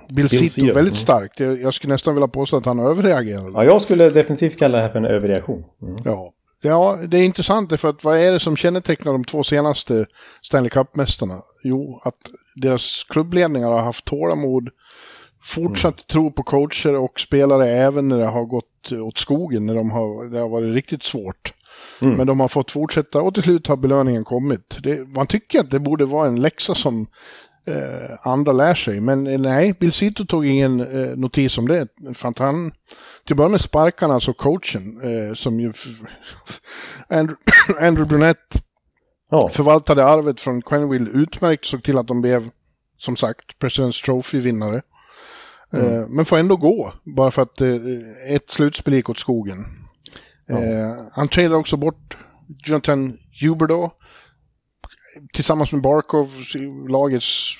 Bill, Bill Cito väldigt mm. starkt. Jag, jag, skulle nästan vilja påstå att han överreagerade. Ja, jag skulle definitivt kalla det här för en överreaktion. Mm. Ja. ja, det är intressant för att vad är det som kännetecknar de två senaste Stanley Cup-mästarna? Jo, att deras klubbledningar har haft tålamod, fortsatt mm. tro på coacher och spelare även när det har gått åt skogen, när de har, det har varit riktigt svårt. Mm. Men de har fått fortsätta och till slut har belöningen kommit. Det, man tycker att det borde vara en läxa som eh, andra lär sig. Men eh, nej, Bill Cito tog ingen eh, notis om det. För att han, till att börja med sparkade alltså coachen eh, som ju Andrew, Andrew Brunette ja. förvaltade arvet från Quenville utmärkt, såg till att de blev som sagt President's Trophy-vinnare. Eh, mm. men får ändå gå, bara för att eh, ett slutspel gick åt skogen. Ja. han tradade också bort Jonathan Huberdo tillsammans med Barkov, lagets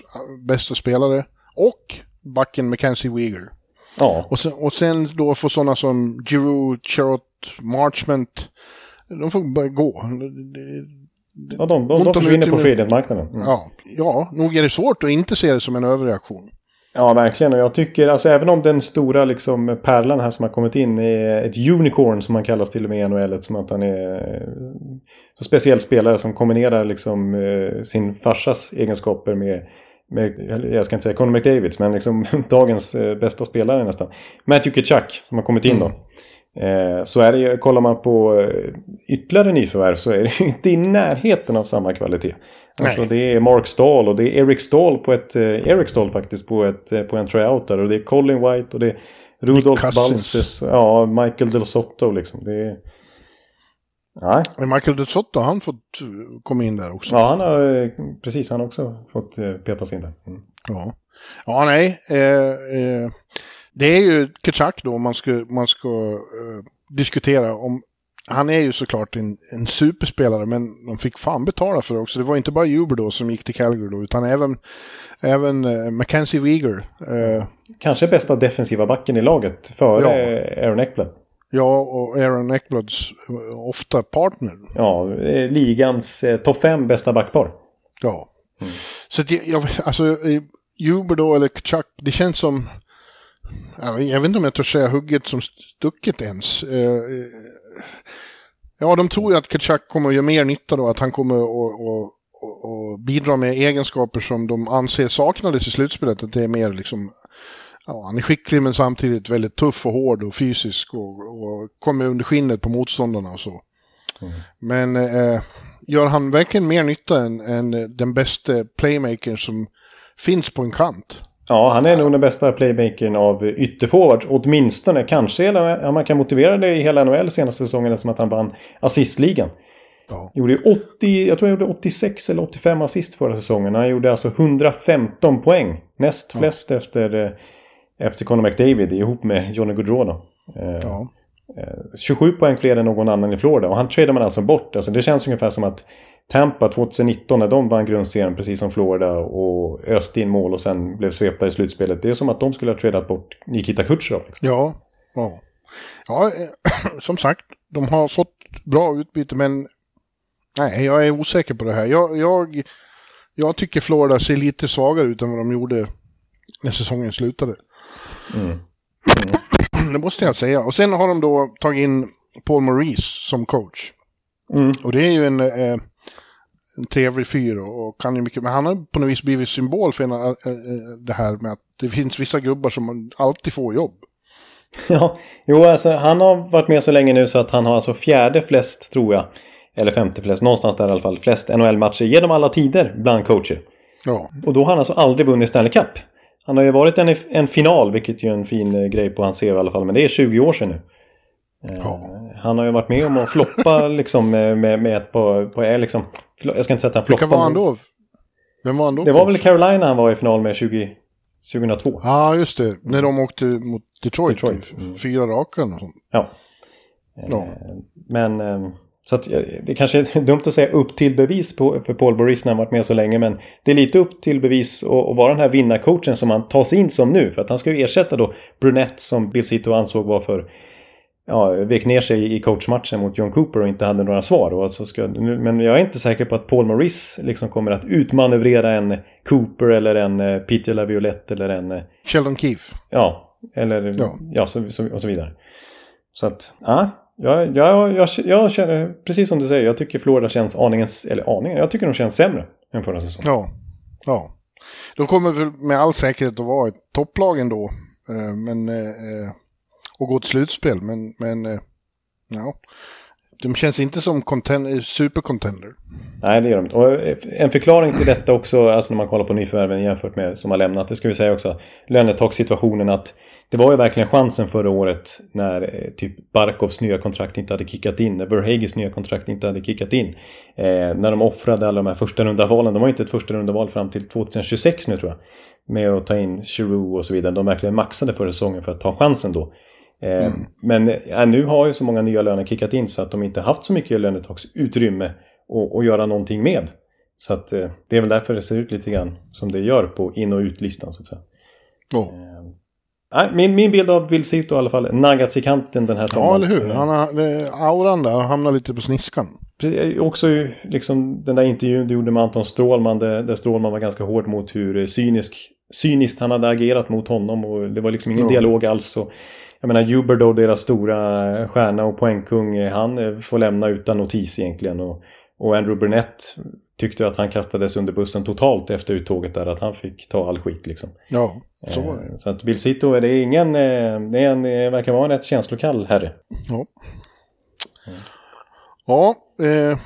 bästa spelare. Och backen Mackenzie Weegar. Ja. Och sen, och sen då får sådana som Giroud, Charot, Marchment, de får bara gå. Ja, de, de, de försvinner på freedet-marknaden. Mm. Ja, ja, nog är det svårt att inte se det som en överreaktion. Ja, verkligen. Och jag tycker, alltså även om den stora liksom, pärlan här som har kommit in är ett unicorn som man kallas till och med i NHL. Som att han är så speciell spelare som kombinerar liksom eh, sin farsas egenskaper med med, jag ska inte säga Conor McDavids, men liksom dagens eh, bästa spelare nästan. Matthew Kitchak som har kommit in då. Mm. Eh, så är det kollar man på eh, ytterligare nyförvärv så är det inte i närheten av samma kvalitet. Alltså det är Mark Stahl och det är Eric Stahl på ett... Eh, Eric Stahl faktiskt på, ett, eh, på en tryout där. Och det är Colin White och det är Rudolf Balses. Ja, Michael Del Sotto liksom. Det är... Nej. Men Michael Del Sotto, han fått eh, komma in där också? Ja, han har precis. Han har också fått petas in där. Mm. Ja. Ja, nej. Eh, eh, det är ju Kitchak då man ska, man ska eh, diskutera om han är ju såklart en, en superspelare, men de fick fan betala för det också. Det var inte bara Uber då som gick till Calgary då, utan även, även uh, Mackenzie Weegar. Uh, Kanske bästa defensiva backen i laget före ja. Aaron Eckblad. Ja, och Aaron Eckblads uh, ofta partner. Ja, ligans eh, topp fem bästa backpar. Ja. Mm. Så det, jag, alltså, Uber då, eller Chuck, det känns som... Jag vet inte om jag törs säga hugget som stucket ens. Ja, de tror ju att Kachak kommer att göra mer nytta då, att han kommer att och bidra med egenskaper som de anser saknades i slutspelet. Att det är mer liksom, ja, han är skicklig men samtidigt väldigt tuff och hård och fysisk och, och kommer under skinnet på motståndarna och så. Mm. Men eh, gör han verkligen mer nytta än, än den bästa playmakern som finns på en kant? Ja, han är nog den bästa playmakern av ytterforwards. Åtminstone. Kanske ja, man kan motivera det i hela NHL senaste säsongen som att han vann assistligan. Ja. Gjorde 80, jag tror han gjorde 86 eller 85 assist förra säsongen. Han gjorde alltså 115 poäng. Näst flest ja. efter, eh, efter Conor McDavid ihop med Johnny Gaudreau. Eh, ja. 27 poäng fler än någon annan i Florida. Och han tradar man alltså bort. Alltså det känns ungefär som att Tampa 2019 när de vann grundserien precis som Florida och öste in mål och sen blev svepta i slutspelet. Det är som att de skulle ha tradat bort Nikita Kucherov. Liksom. Ja, ja. ja, eh, som sagt, de har fått bra utbyte men Nej, jag är osäker på det här. Jag, jag, jag tycker Florida ser lite svagare ut än vad de gjorde när säsongen slutade. Mm. Mm. Det måste jag säga. Och sen har de då tagit in Paul Maurice som coach. Mm. Och det är ju en, eh, en trevlig fyr och kan ju mycket. Men han har på något vis blivit symbol för en, eh, eh, det här med att det finns vissa gubbar som alltid får jobb. Ja, jo alltså han har varit med så länge nu så att han har alltså fjärde flest tror jag. Eller femte flest, någonstans där i alla fall. Flest NHL-matcher genom alla tider bland coacher. Ja. Och då har han alltså aldrig vunnit Stanley Cup. Han har ju varit en, en final, vilket ju är en fin eh, grej på hans CV i alla fall. Men det är 20 år sedan nu. Eh, ja. Han har ju varit med om att floppa liksom med, med ett på, på liksom, jag ska inte säga att han floppade. Vilka var han då? Vem var han då? Det var väl Carolina han var i final med 20, 2002. Ja, ah, just det. När de åkte mot Detroit. Detroit. Mm. Fyra raka och sånt. Ja. ja. Eh, men så att det kanske är dumt att säga upp till bevis på, för Paul Boris när han varit med så länge. Men det är lite upp till bevis att vara den här vinnarcoachen som han tas in som nu. För att han ska ju ersätta då Brunette som Bill Cito ansåg var för ja, vek ner sig i coachmatchen mot John Cooper och inte hade några svar. Och så ska, men jag är inte säker på att Paul Maurice liksom kommer att utmanövrera en Cooper eller en eh, Peter LaViolette eller en... Eh, Sheldon Keefe. Ja, eller ja, ja så, så, och så vidare. Så att, ja. Jag, jag, jag, jag känner, precis som du säger, jag tycker Florida känns aningen, eller aningen, jag tycker de känns sämre än förra säsongen. Ja, ja. De kommer med all säkerhet att vara ett topplag ändå. Eh, men, och gå till slutspel, men, men eh, ja. De känns inte som eh, supercontender. Nej, det gör de inte. Och eh, en förklaring till detta också, alltså när man kollar på nyförvärven jämfört med som har lämnat, det ska vi säga också, lönetakssituationen att det var ju verkligen chansen förra året när typ Barkovs nya kontrakt inte hade kickat in, när Verhagis nya kontrakt inte hade kickat in. Eh, när de offrade alla de här första runda valen, de har inte ett första runda val fram till 2026 nu tror jag. Med att ta in Chirou och så vidare, de verkligen maxade förra säsongen för att ta chansen då. Eh, mm. Men ja, nu har ju så många nya löner kickat in så att de inte haft så mycket lönetaksutrymme att, att göra någonting med. Så att eh, det är väl därför det ser ut lite grann som det gör på in och utlistan så att säga. Oh. Nej, min, min bild av Bill Cito i alla fall naggats i kanten den här sommaren. Ja, eller hur. Han har, auran där hamnar lite på sniskan. Också liksom den där intervjun du gjorde med Anton Strålman där, där Strålman var ganska hård mot hur cynisk, cyniskt han hade agerat mot honom och det var liksom ingen ja. dialog alls. Och, jag menar Huber deras stora stjärna och poängkung, han får lämna utan notis egentligen. Och, och Andrew Burnett tyckte att han kastades under bussen totalt efter uttåget där. Att han fick ta all skit liksom. Ja, så var det. Eh, så att Bill Cito, det är ingen, eh, det, är en, det verkar vara en rätt känslokall herre. Ja. Ja, eh,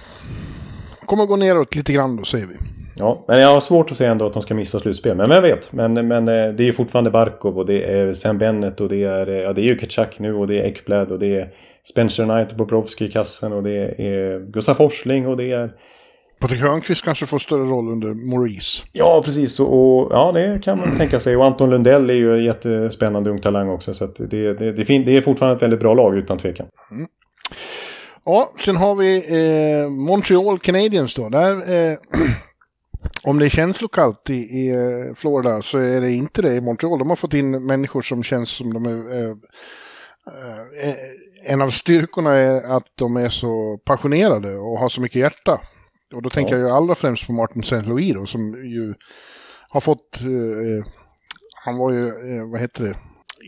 kommer gå neråt lite grann då säger vi. Ja, men jag har svårt att säga ändå att de ska missa slutspel. Men jag vet. Men, men eh, det är fortfarande Barkov och det är Sam Bennett och det är, ja, det är ju Ketchak nu och det är Ekblad och det är Spencer Knight och Bobrovski i kassen och det är Gustav Forsling och det är Patrik Hörnqvist kanske får större roll under Maurice. Ja, precis. Och, ja, det kan man tänka sig. Och Anton Lundell är ju en jättespännande ung talang också. Så det, det, det, det, är fortfarande ett väldigt bra lag utan tvekan. Mm. Ja, sen har vi eh, Montreal Canadiens då. Där, eh, om det är känslokallt i, i eh, Florida så är det inte det i Montreal. De har fått in människor som känns som de är... Eh, eh, en av styrkorna är att de är så passionerade och har så mycket hjärta. Och då tänker ja. jag ju allra främst på Martin St. Louis då, som ju har fått, eh, han var ju, eh, vad heter det,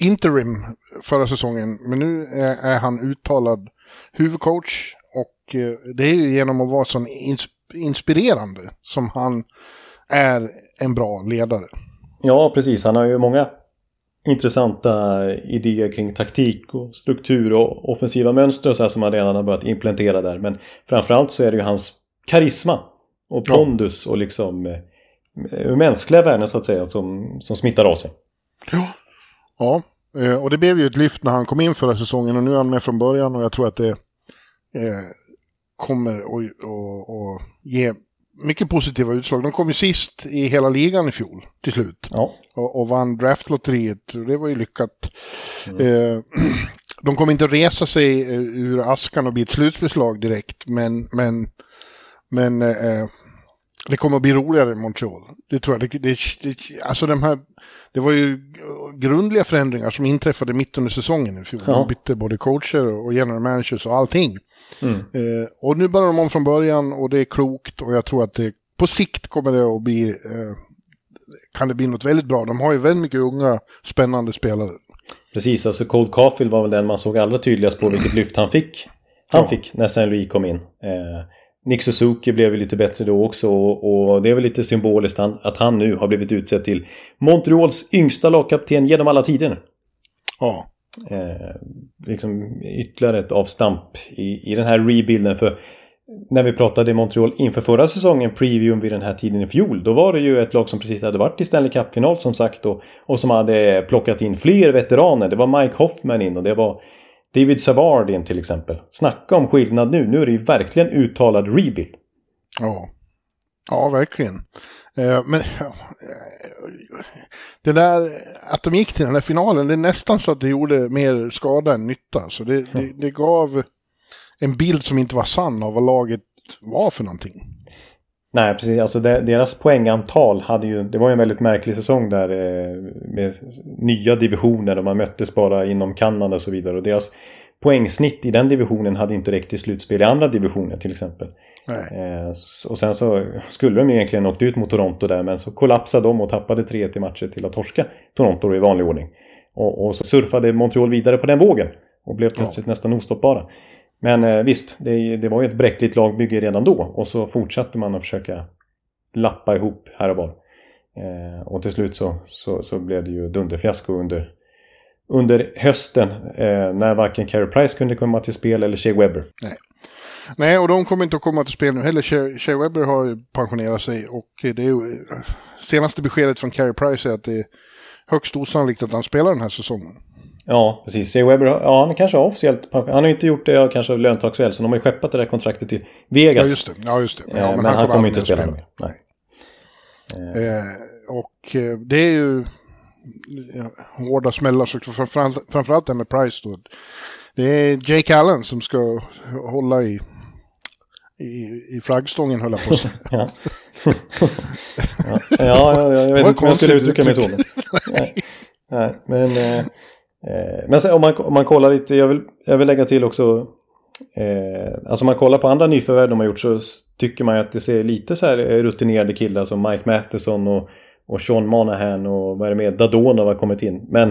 interim förra säsongen. Men nu är, är han uttalad huvudcoach och eh, det är ju genom att vara så ins inspirerande som han är en bra ledare. Ja, precis. Han har ju många intressanta idéer kring taktik och struktur och offensiva mönster och så här som han redan har börjat implementera där. Men framförallt så är det ju hans karisma och pondus ja. och liksom eh, mänskliga värden så att säga som, som smittar av sig. Ja. ja, eh, och det blev ju ett lyft när han kom in förra säsongen och nu är han med från början och jag tror att det eh, kommer att ge mycket positiva utslag. De kom ju sist i hela ligan i fjol till slut. Ja. Och, och vann draftlotteriet. Det var ju lyckat. Mm. Eh, de kommer inte att resa sig eh, ur askan och bli ett slutspelslag direkt. Men, men men eh, det kommer att bli roligare i Montreal. Det tror jag. Det, det, det, alltså de här, det var ju grundliga förändringar som inträffade mitt under säsongen i fjol. Ja. De bytte både coacher och general managers och allting. Mm. Eh, och nu börjar de om från början och det är klokt och jag tror att det på sikt kommer det att bli, eh, kan det bli något väldigt bra. De har ju väldigt mycket unga spännande spelare. Precis, alltså Cold Caulfield var väl den man såg allra tydligast på vilket lyft han fick. Han ja. fick när Saint Louis kom in. Eh, Nick Suzuki blev ju lite bättre då också och, det är väl lite symboliskt att han nu har blivit utsedd till Montreals yngsta lagkapten genom alla tider. Ja. Eh, liksom ytterligare ett avstamp i, i den här rebuilden för när vi pratade i Montreal inför förra säsongen, previewn vid den här tiden i fjol, då var det ju ett lag som precis hade varit i Stanley Cup-final som sagt och, och som hade plockat in fler veteraner. Det var Mike Hoffman in och det var David Savard in till exempel. Snacka om skillnad nu. Nu är det ju verkligen uttalad rebuild. Ja, ja verkligen. Eh, men det där att de gick till den här finalen, det är nästan så att det gjorde mer skada än nytta. Så det, det, det gav en bild som inte var sann av vad laget var för någonting. Nej, precis. Alltså deras poängantal hade ju... Det var ju en väldigt märklig säsong där eh, med nya divisioner och man möttes bara inom Kanada och så vidare. Och deras poängsnitt i den divisionen hade inte räckt till slutspel i andra divisioner till exempel. Eh, och sen så skulle de egentligen åkt ut mot Toronto där men så kollapsade de och tappade 3-1 i matcher till att torska Toronto i vanlig ordning. Och, och, så surfade Montreal vidare på den vågen och blev plötsligt ja. nästan ostoppbara. Men eh, visst, det, det, var ju ett bräckligt lagbygge redan då och så fortsatte man att försöka lappa ihop här och var. Eh, och till slut så, så, så, blev det ju dunderfiasko under, under hösten eh, när varken Carey Price kunde komma till spel eller Shea Webber. Nej. Nej, och de kommer inte att komma till spel nu heller. Shea, Webber har pensionerat sig och det är ju, eh, senaste beskedet från Carey Price är att det är högst osannolikt att han spelar den här säsongen. Ja, precis. Jay Webber, ja han kanske officiellt Han har inte gjort det kanske av löntagsskäl, så de har ju skeppat det där kontraktet till Vegas. Ja, just det. Ja, just det. Ja, men, men, han, han kommer inte att spela, spela mer. Nej. Eh, och eh, det är ju ja, hårda smällar, så framförallt, framförallt det med Price då. Det är Jake Allen som ska hålla i, i, i flaggstången höll jag på att ja. ja, ja, jag vet inte om jag skulle uttrycka mig så. Nej, nej, men... Eh, Eh, Eh, men sen, om, man, om man kollar lite, jag vill, jag vill lägga till också eh, Alltså om man kollar på andra nyförvärv de har gjort så tycker man att det ser lite så här eh, rutinerade killar som Mike Matheson och, och Sean Monahan och vad är det mer, Dadonov har kommit in. Men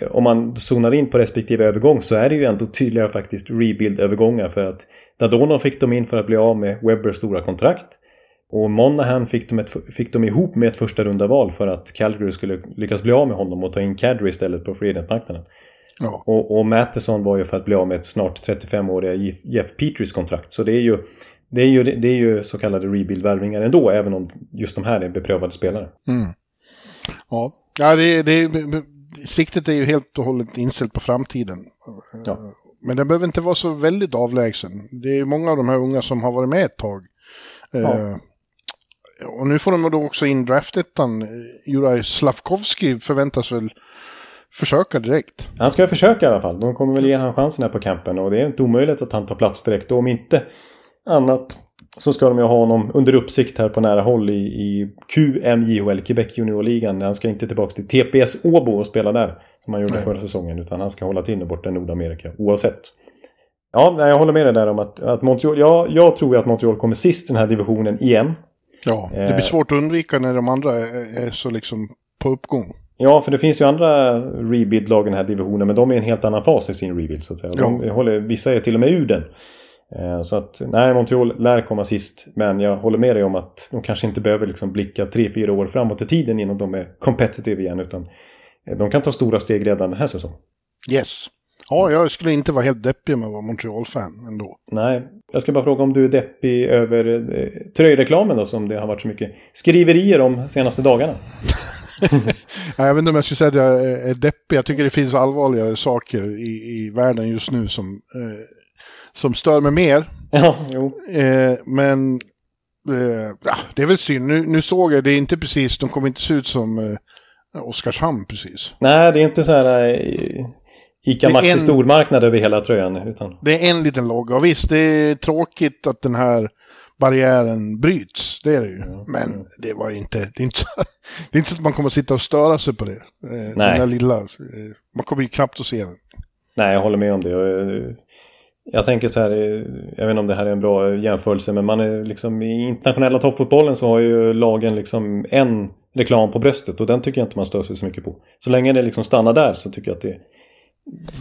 eh, om man zonar in på respektive övergång så är det ju ändå tydligare faktiskt rebuild-övergångar för att Dadonov fick de in för att bli av med Webbers stora kontrakt. Och Monahan fick de, ett, fick de ihop med ett första runda val för att Calgary skulle lyckas bli av med honom och ta in Kadri istället på free marknaden ja. och, och Matheson var ju för att bli av med ett snart 35-åriga Jeff Petris kontrakt. Så det är ju, det är ju, det är ju så kallade rebuild-värvningar ändå, även om just de här är beprövade spelare. Mm. Ja, ja det, det, siktet är ju helt och hållet inställt på framtiden. Ja. Men den behöver inte vara så väldigt avlägsen. Det är många av de här unga som har varit med ett tag. Ja. Och nu får de då också in draftettan. Juraj Slavkovski förväntas väl försöka direkt. Han ska försöka i alla fall. De kommer väl ge honom chansen här på campen och det är inte omöjligt att han tar plats direkt. Och om inte annat så ska de ju ha honom under uppsikt här på nära håll i, i QMJHL, Quebec Juniorligan. Han ska inte tillbaka till TPS Åbo och spela där som han gjorde Nej. förra säsongen utan han ska hålla till borta i Nordamerika oavsett. Ja, jag håller med dig där om att, att Montreal, ja, jag tror ju att Montreal kommer sist i den här divisionen igen. Ja, det blir eh. svårt att undvika när de andra är så liksom på uppgång. Ja, för det finns ju andra rebuild-lag i den här divisionen, men de är i en helt annan fas i sin rebuild så att säga. De ja. håller, vissa är till och med ur den. Eh, så att, nej, Montreal lär komma sist. Men jag håller med dig om att de kanske inte behöver liksom blicka tre, fyra år framåt i tiden innan de är competitive igen. Utan eh, de kan ta stora steg redan den här säsongen. Yes. Ja, jag skulle inte vara helt deppig med att vara Montreal-fan ändå. Nej, jag ska bara fråga om du är deppig över eh, tröjreklamen då som det har varit så mycket skriverier om de senaste dagarna. jag vet inte om jag skulle säga att jag är deppig. Jag tycker det finns allvarligare saker i, i världen just nu som, eh, som stör mig mer. Ja, jo. Eh, men eh, ja, det är väl synd. Nu, nu såg jag, det är inte precis, de kommer inte se ut som eh, Oskarshamn precis. Nej, det är inte så här eh, Ica Maxi en... stormarknad över hela tröjan. Utan... Det är en liten logga. Och visst, det är tråkigt att den här barriären bryts. Det är det ju. Mm. Men det var inte, det är inte, det är inte så att man kommer att sitta och störa sig på det. Eh, Nej. Den där lilla, man kommer ju knappt att se den. Nej, jag håller med om det. Jag tänker så här, jag vet inte om det här är en bra jämförelse, men man är liksom i internationella toppfotbollen så har ju lagen liksom en reklam på bröstet och den tycker jag inte man stör sig så mycket på. Så länge det liksom stannar där så tycker jag att det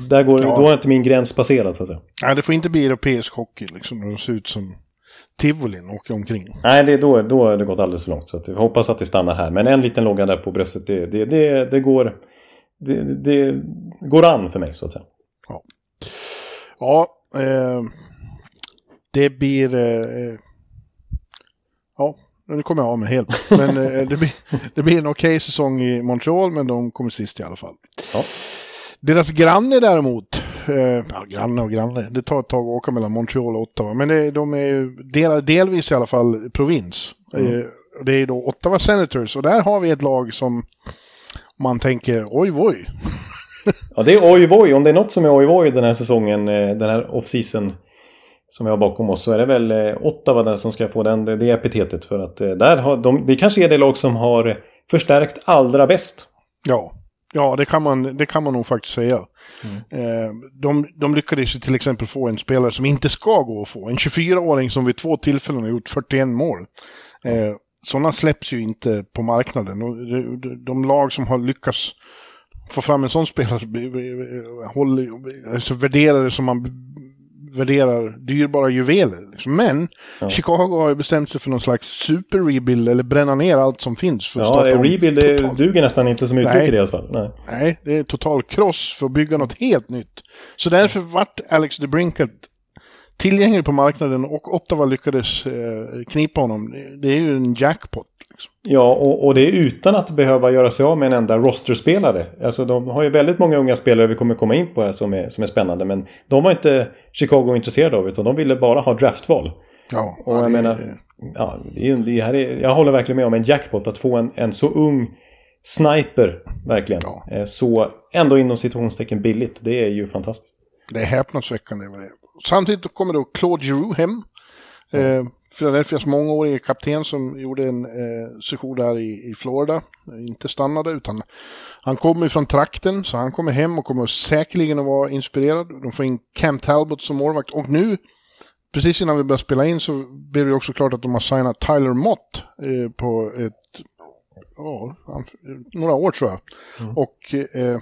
där går, ja. Då är inte min gräns passerad så att säga. Nej, det får inte bli europeisk hockey liksom de ser ut som tivolin och åker omkring. Nej, det då, då har det gått alldeles för långt. Så att vi hoppas att det stannar här. Men en liten logga där på bröstet, det, det, det, det går, det, det, går an för mig så att säga. Ja, ja eh, det blir... Eh, ja, nu kommer jag av mig helt. Men eh, det, blir, det blir en okej okay säsong i Montreal, men de kommer sist i alla fall. Ja. Deras granne däremot, eh, ja, granne och granne, det tar ett tag att åka mellan Montreal och Ottawa, men det, de är ju del, delvis i alla fall provins. Mm. Eh, det är då Ottawa Senators och där har vi ett lag som man tänker oj oj. ja det är oj oj, om det är något som är oj oj den här säsongen, eh, den här off-season som vi har bakom oss så är det väl eh, Ottawa där som ska få den, det epitetet. För att eh, där har de, det kanske är det lag som har förstärkt allra bäst. Ja, Ja, det kan man, det kan man nog faktiskt säga. Mm. Eh, de, de lyckades till exempel få en spelare som inte ska gå att få. En 24-åring som vid två tillfällen har gjort 41 mål. Eh, sådana släpps ju inte på marknaden. Och de, de, lag som har lyckats få fram en sån spelare håller, alltså värderar det som man värderar dyrbara juveler. Liksom. Men ja. Chicago har ju bestämt sig för någon slags super-rebuild eller bränna ner allt som finns. För att ja, rebuild det duger nästan inte som uttryck i deras fall. Nej. Nej, det är total kross för att bygga något helt nytt. Så därför vart Alex DeBrinket tillgänglig på marknaden och Ottawa lyckades eh, knipa honom. Det är ju en jackpot. Liksom. Ja, och, och, det är utan att behöva göra sig av med en enda rosterspelare. Alltså de har ju väldigt många unga spelare vi kommer komma in på här som är, som är spännande. Men de var inte Chicago intresserade av utan de ville bara ha draftval. Ja, och jag det... menar, ja, det är, det här är, jag håller verkligen med om en jackpot. Att få en, en så ung sniper, verkligen. Ja. Eh, så ändå inom situationstecken billigt. Det är ju fantastiskt. Det är häpnadsväckande vad det Samtidigt kommer då Claude Giroux hem. Eh, Philadelphias mångårige kapten som gjorde en eh, session där i, i Florida. Inte stannade utan han kommer från trakten så han kommer hem och kommer säkerligen att vara inspirerad. De får in Cam Talbot som målvakt och nu precis innan vi började spela in så blev det också klart att de har signat Tyler Mott eh, på ett, oh, några år tror jag. Mm. Och eh,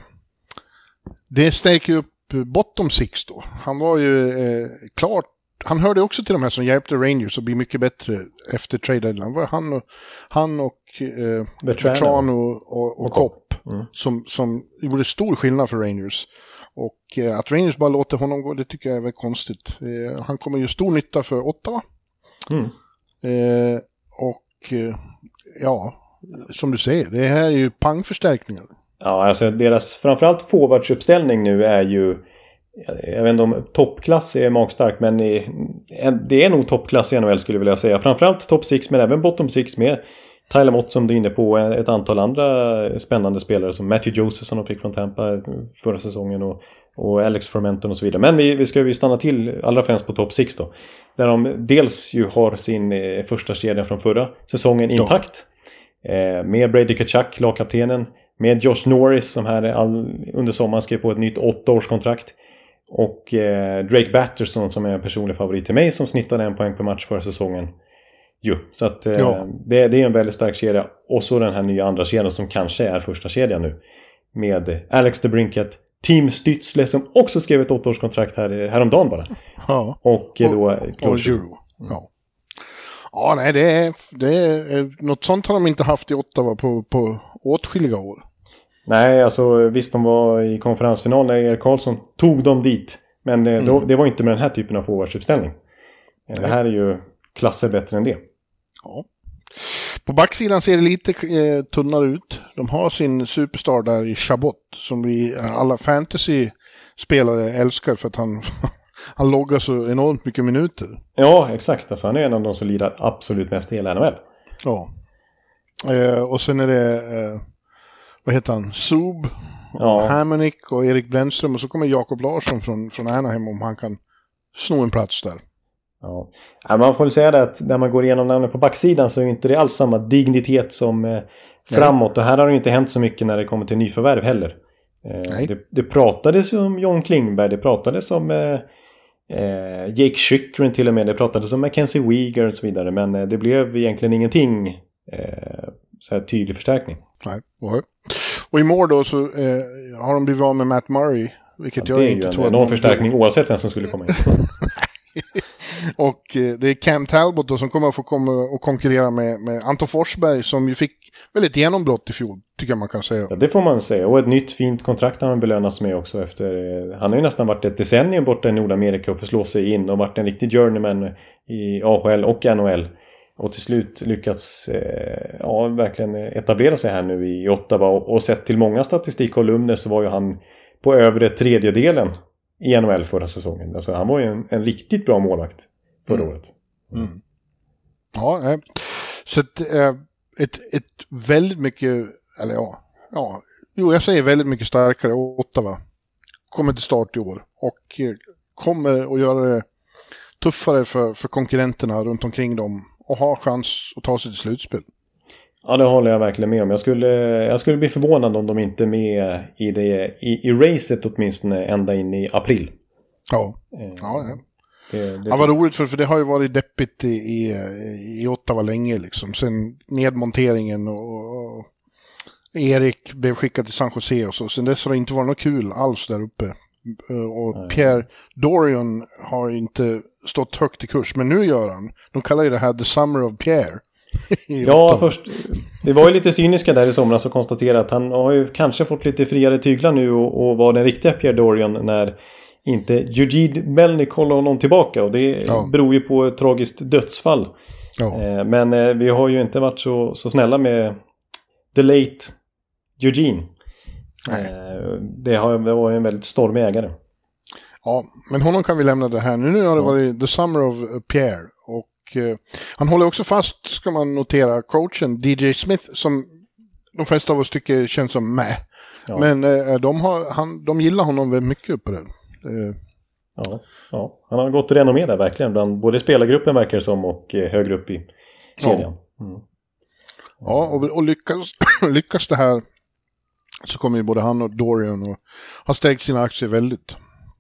det stärker upp bottom six då. Han var ju eh, klart han hörde också till de här som hjälpte Rangers att bli mycket bättre efter trade deadline. Han och, han och eh, Bertrand och, och, och, Kopp mm. som, som gjorde stor skillnad för Rangers. Och eh, att Rangers bara låter honom gå, det tycker jag är väldigt konstigt. Eh, han kommer ju stor nytta för Ottawa. Mm. Eh, och eh, ja, som du säger, det här är ju pangförstärkningar. Ja, alltså deras framförallt forwardsuppställning nu är ju jag vet inte om toppklass är magstarkt men det är nog toppklass i NHL skulle jag vilja säga. Framförallt topp 6 men även bottom 6 med Tyler Mott som du är inne på ett antal andra spännande spelare som Matthew Joseph som de fick från Tampa förra säsongen och, och Alex Fermenton och så vidare. Men vi, vi ska ju stanna till allra främst på topp 6 då. Där de dels ju har sin eh, första kedja från förra säsongen intakt. Eh, med Brady Kachuk, lagkaptenen. Med Josh Norris som här all, under sommaren skrev på ett nytt åttaårskontrakt. Och eh, Drake Batterson som är en personlig favorit till mig som snittade en poäng per match förra säsongen. Jo, så att eh, ja. det, det, är en väldigt stark kedja. Och så den här nya andra kedjan som kanske är första kedjan nu. Med Alex DeBrinket, Team Stützle som också skrev ett åttaårskontrakt här, häromdagen bara. Ja. Och eh, då... Och, och Euro. Ja. Ja, nej, det är, det är... Något sånt har de inte haft i Ottawa på, på åtskilliga år. Nej, alltså visst de var i konferensfinal när Erik Karlsson tog dem dit. Men mm. då, det var inte med den här typen av forwardsuppställning. Det här är ju klasser bättre än det. Ja. På backsidan ser det lite eh, tunnare ut. De har sin superstar där i Chabot som vi alla fantasy-spelare älskar för att han, han loggar så enormt mycket minuter. Ja, exakt. Alltså, han är en av de som lirar absolut mest i hela NHL. Ja. Eh, och sen är det... Eh, vad heter han, Sub, ja. Hammonick och Erik Brännström och så kommer Jakob Larsson från, från Anaheim om han kan sno en plats där. Ja. ja. man får väl säga det att när man går igenom namnen på backsidan så är inte det alls samma dignitet som eh, framåt. Och här har det inte hänt så mycket när det kommer till nyförvärv heller. Eh, det, det, pratades om John Klingberg, det pratades om eh, eh, Jake Chychren till och med, det pratades om Mackenzie Weegar och så vidare. Men eh, det blev egentligen ingenting eh, så här tydlig förstärkning. Nej, och i mål då så eh, har de blivit av med Matt Murray. Vilket ja, jag inte tror att någon förstärkning oavsett vem som skulle komma in. och eh, det är Cam Talbot då som kommer att få komma och konkurrera med, med Anton Forsberg som ju fick väldigt genombrott i fjol, tycker jag man kan säga. Ja, det får man säga. Och ett nytt fint kontrakt har han belönats med också efter... Eh, han har ju nästan varit ett decennium borta i Nordamerika och förslå sig in och varit en riktig journeyman i AHL och NHL. Och till slut lyckats eh, ja, verkligen etablera sig här nu i Ottawa. Och, och sett till många statistikkolumner så var ju han på övre tredjedelen i NHL förra säsongen. Alltså han var ju en, en riktigt bra målvakt förra mm. året. Mm. Ja, så ett, eh, ett, ett väldigt mycket, eller ja, ja, jo jag säger väldigt mycket starkare Ottawa kommer till start i år och eh, kommer att göra det tuffare för, för konkurrenterna runt omkring dem och ha chans att ta sig till slutspel. Ja, det håller jag verkligen med om. Jag skulle, jag skulle bli förvånad om de inte är med i, det, i, i racet åtminstone ända in i april. Ja, eh, ja, ja. Det, det ja, vad roligt för, för det har ju varit deppigt i, i, i Ottawa länge liksom. Sen nedmonteringen och, och Erik blev skickad till San Jose och så. Sen dess har det inte varit något kul alls där uppe. Eh, och. Pierre Dorian har inte stått högt i kurs, men nu gör han. De kallar ju det här The Summer of Pierre. ja, först. Vi var ju lite cyniska där i somras och konstaterade att han har ju kanske fått lite friare tyglar nu och, och var den riktiga Pierre Dorian när inte Eugene Melnick håller honom tillbaka. Och det ja. beror ju på ett tragiskt dödsfall. Ja. Eh, men eh, vi har ju inte varit så, så snälla med The Late Eugene. Eh, det, har, det var en väldigt stormig ägare. Ja, men honom kan vi lämna det här. Nu, nu har det varit The Summer of Pierre. Och Eh, han håller också fast, ska man notera, coachen DJ Smith som de flesta av oss tycker känns som med. Ja. Men eh, de, har, han, de gillar honom väldigt mycket på det. Eh. Ja, ja, han har gått renommé där verkligen. Bland både spelargruppen verkar det som och högre upp i kedjan. Ja, mm. ja och, och lyckas, lyckas det här så kommer ju både han och Dorian och har stärkt sina aktier väldigt.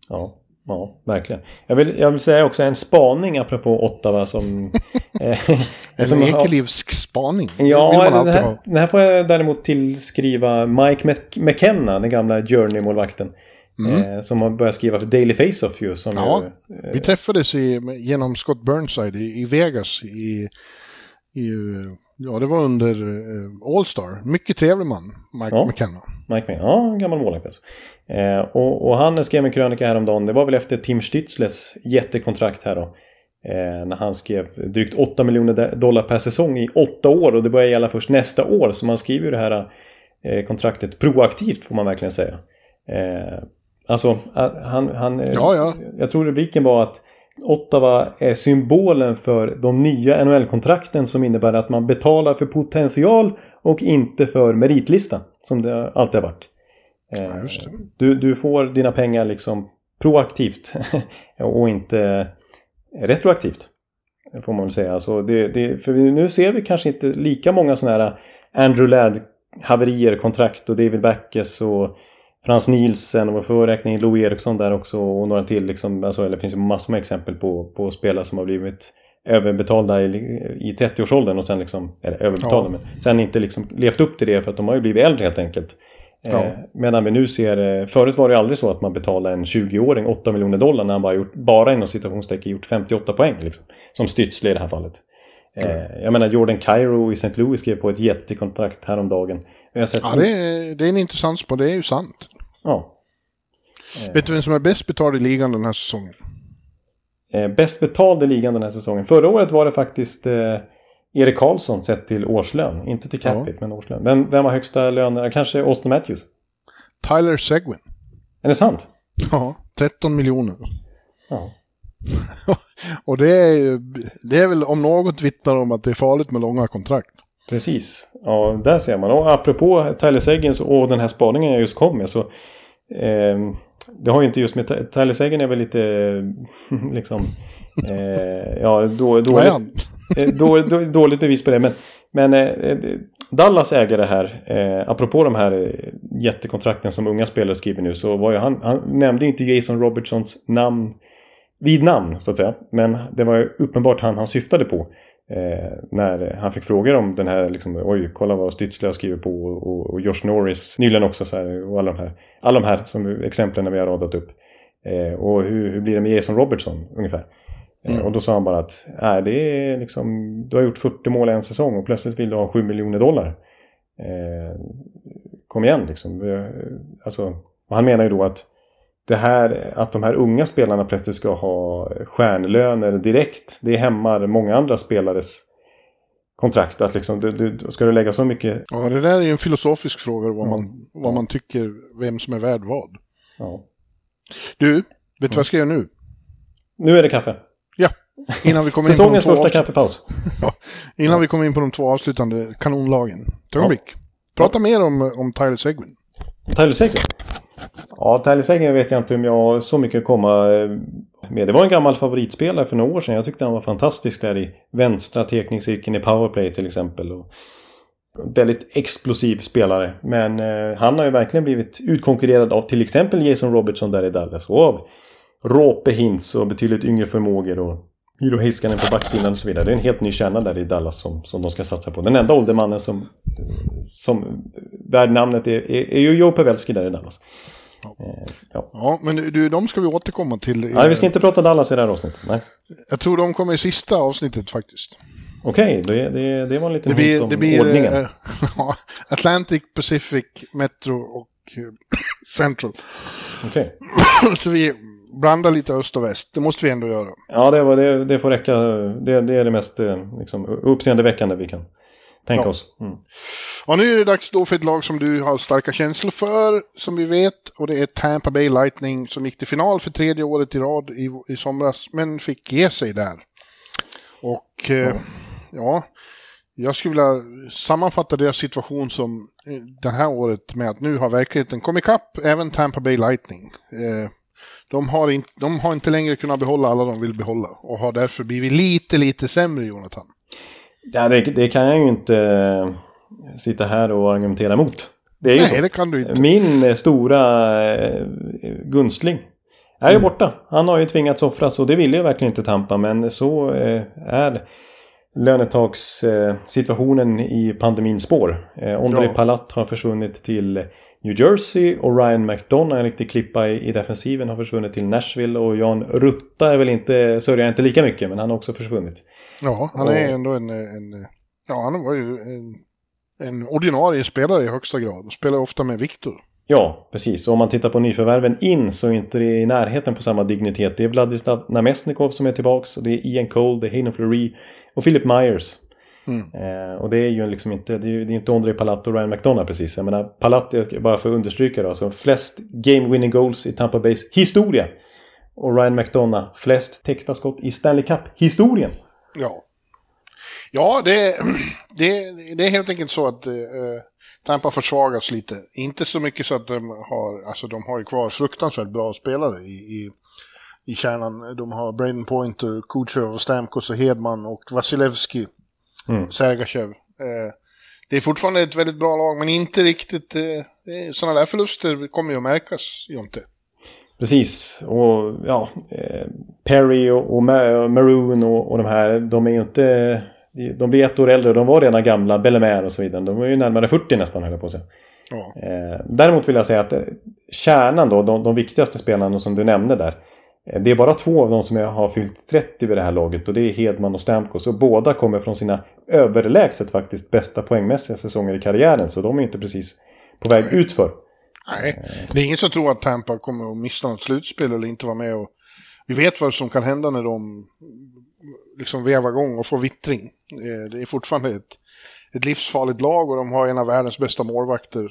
Ja. Ja, verkligen. Jag vill, jag vill säga också en spaning apropå Ottawa som... eh, en som ekelivsk spaning. Ja, den här, den här får jag däremot tillskriva Mike McKenna, den gamla Journey-målvakten. Mm. Eh, som har börjat skriva för Daily Face-Off ju. Som ja, ju, eh, vi träffades i, genom Scott Burnside i, i Vegas i, i Ja, det var under uh, All-Star. Mycket trevlig man, Mike ja. McKenna. Mike McKenna, ja, en gammal målvakt alltså. Eh, och, och, han skrev en krönika häromdagen. Det var väl efter Tim Stützles jättekontrakt här då. Eh, när han skrev drygt 8 miljoner dollar per säsong i 8 år. Och det börjar gälla först nästa år. Så man skriver ju det här eh, kontraktet proaktivt får man verkligen säga. Alltså, han... han eh, ja, ja. Jag tror rubriken var att Ottawa är symbolen för de nya NHL-kontrakten som innebär att man betalar för potential och inte för meritlista. Som det alltid har varit. Ja, eh, du, du får dina pengar liksom proaktivt och inte retroaktivt. Får man väl säga. Alltså det, det, för nu ser vi kanske inte lika många sådana här Andrew Ladd haverier, kontrakt och David Backes och Frans Nielsen och för räkna in Louis Eriksson där också och några till. Liksom, alltså, det finns ju massor med exempel på, på spelare som har blivit överbetalda i, i 30-årsåldern och sen liksom, eller överbetalda, ja. men sen inte liksom levt upp till det för att de har ju blivit äldre helt enkelt. Ja. Eh, medan vi nu ser, eh, förut var det aldrig så att man betalade en 20-åring 8 miljoner dollar när han bara gjort, bara inom citationstecken gjort 58 poäng. Liksom, som Stützle i det här fallet. Mm. Jag menar Jordan Cairo i St. Louis skrev på ett jättekontrakt häromdagen. Jag har sett ja, det är, det är en intressant spår, det är ju sant. Ja. Vet du vem som är bäst betald i ligan den här säsongen? Eh, bäst betald i ligan den här säsongen. Förra året var det faktiskt eh, Erik Karlsson sett till årslön. Inte till capita, men årslön. Vem, vem har högsta lön? Kanske Austin Matthews? Tyler Seguin. Är det sant? Ja, 13 miljoner. Ja. och det är, det är väl om något vittnar om att det är farligt med långa kontrakt. Precis. Ja, där ser man. Och apropå Tyler Seguin och den här spaningen jag just kom med så eh, det har ju inte just med Tyler Seguin är väl lite liksom Eh, ja, då, dåligt, eh, då, då, dåligt bevis på det. Men, men eh, Dallas äger det här. Eh, apropå de här eh, jättekontrakten som unga spelare skriver nu. Så var ju han, han nämnde inte Jason Robertsons namn vid namn så att säga. Men det var uppenbart han han syftade på. Eh, när han fick frågor om den här, liksom, oj, kolla vad Stützle har skrivit på och, och Josh Norris nyligen också. Så här, och alla de här, alla de här som exemplen vi har radat upp. Eh, och hur, hur, blir det med Jason Robertson ungefär? Eh, mm. och då sa han bara att äh, det är liksom, du har gjort 40 mål i en säsong och plötsligt vill du ha 7 miljoner dollar. Eh, kom igen liksom. Alltså, och han menar ju då att det här att de här unga spelarna plötsligt ska ha stjärnlöner direkt. Det hämmar många andra spelares kontrakt. Att liksom, du, du, ska du lägga så mycket... Ja, det där är ju en filosofisk fråga vad, man, vad man tycker, vem som är värd vad. Ja. Du, vet du vad jag ska göra nu? Nu är det kaffe. Ja, innan vi kommer in på två första kaffepaus. ja, innan vi kommer in på de två avslutande kanonlagen. Ta ja. Prata ja. mer om, om Tyler Seguin. Tyler Seguin? Ja, Tyler vet jag inte om jag har så mycket att komma eh, med. Det var en gammal favoritspelare för några år sedan. Jag tyckte han var fantastisk där i vänstra tekningscirkeln i powerplay till exempel. Och väldigt explosiv spelare. Men eh, han har ju verkligen blivit utkonkurrerad av till exempel Jason Robertson där i Dallas. Och av Råpe Hintz och betydligt yngre förmågor. Och Hiro Heiskanen på backsidan och så vidare. Det är en helt ny kärna där i Dallas som, som de ska satsa på. Den enda åldermannen som, som värd namnet är, är, är ju Joe Pavelski där i Dallas. Eh, ja. ja, men du, de ska vi återkomma till. Nej, vi ska inte prata Dallas i det här avsnittet. Nej. Jag tror de kommer i sista avsnittet faktiskt. Okej, okay, det, det, det var en liten det blir, om det blir, ordningen. Äh, Atlantic, Pacific, Metro och Central. Okej. Okay. Blandar lite öst och väst, det måste vi ändå göra. Ja, det, det, det får räcka. Det, det är det mest liksom, uppseendeväckande vi kan tänka ja. oss. Mm. Och nu är det dags då för ett lag som du har starka känslor för, som vi vet. Och det är Tampa Bay Lightning som gick till final för tredje året i rad i, i somras, men fick ge sig där. Och eh, ja, jag skulle vilja sammanfatta deras situation som eh, det här året med att nu har verkligheten kommit ikapp även Tampa Bay Lightning. Eh, de har, in, de har inte längre kunnat behålla alla de vill behålla och har därför blivit lite, lite sämre, Jonathan. Ja, det, det kan jag ju inte eh, sitta här och argumentera emot. Det är ju Nej, så. det kan du inte. Min stora gunstling är ju mm. borta. Han har ju tvingats offras och det ville ju verkligen inte Tampa men så är lönetakssituationen i pandemins spår. Eh, Ondrej ja. Palat har försvunnit till New Jersey och Ryan McDonough, en riktig klippa i, i defensiven, har försvunnit till Nashville och Jan Rutta är väl inte, sörjar inte lika mycket, men han har också försvunnit. Ja, han är och, ändå en, en, ja han var ju en, en ordinarie spelare i högsta grad. Spelar ofta med Viktor. Ja, precis. Och om man tittar på nyförvärven in så är inte det i närheten på samma dignitet. Det är Vladislav Namestnikov som är tillbaks och det är Ian Cole, det är Hayden Fleury och Philip Myers. Mm. Eh, och det är ju liksom inte, det är, det är inte André Palat och Ryan McDonough precis. Jag menar, Palat, bara för att understryka då, alltså flest game winning goals i Tampa Bays historia. Och Ryan McDonough, flest täckta skott i Stanley Cup-historien. Ja. Ja, det, det, det är helt enkelt så att eh, Tampa försvagas lite. Inte så mycket så att de har, alltså de har ju kvar fruktansvärt bra spelare i, i, i kärnan. De har Braden Pointer, Kucherov, Stamkos och Hedman och Vasilevski, mm. Sergachev. Eh, det är fortfarande ett väldigt bra lag, men inte riktigt... Eh, sådana där förluster kommer ju att märkas, Jonte. Precis, och ja, eh, Perry och, och Maroon och, och de här, de är ju inte de blir ett år äldre och de var redan gamla, Bellemare och så vidare. De var ju närmare 40 nästan höll jag på sig. Ja. Eh, däremot vill jag säga att kärnan då, de, de viktigaste spelarna som du nämnde där. Eh, det är bara två av dem som har fyllt 30 vid det här laget och det är Hedman och Stamkos. Och båda kommer från sina överlägset faktiskt bästa poängmässiga säsonger i karriären. Så de är inte precis på väg ut för. Nej, det är ingen som tror att Tampa kommer att missa något slutspel eller inte vara med och vi vet vad som kan hända när de liksom vevar igång och får vittring. Eh, det är fortfarande ett, ett livsfarligt lag och de har en av världens bästa målvakter.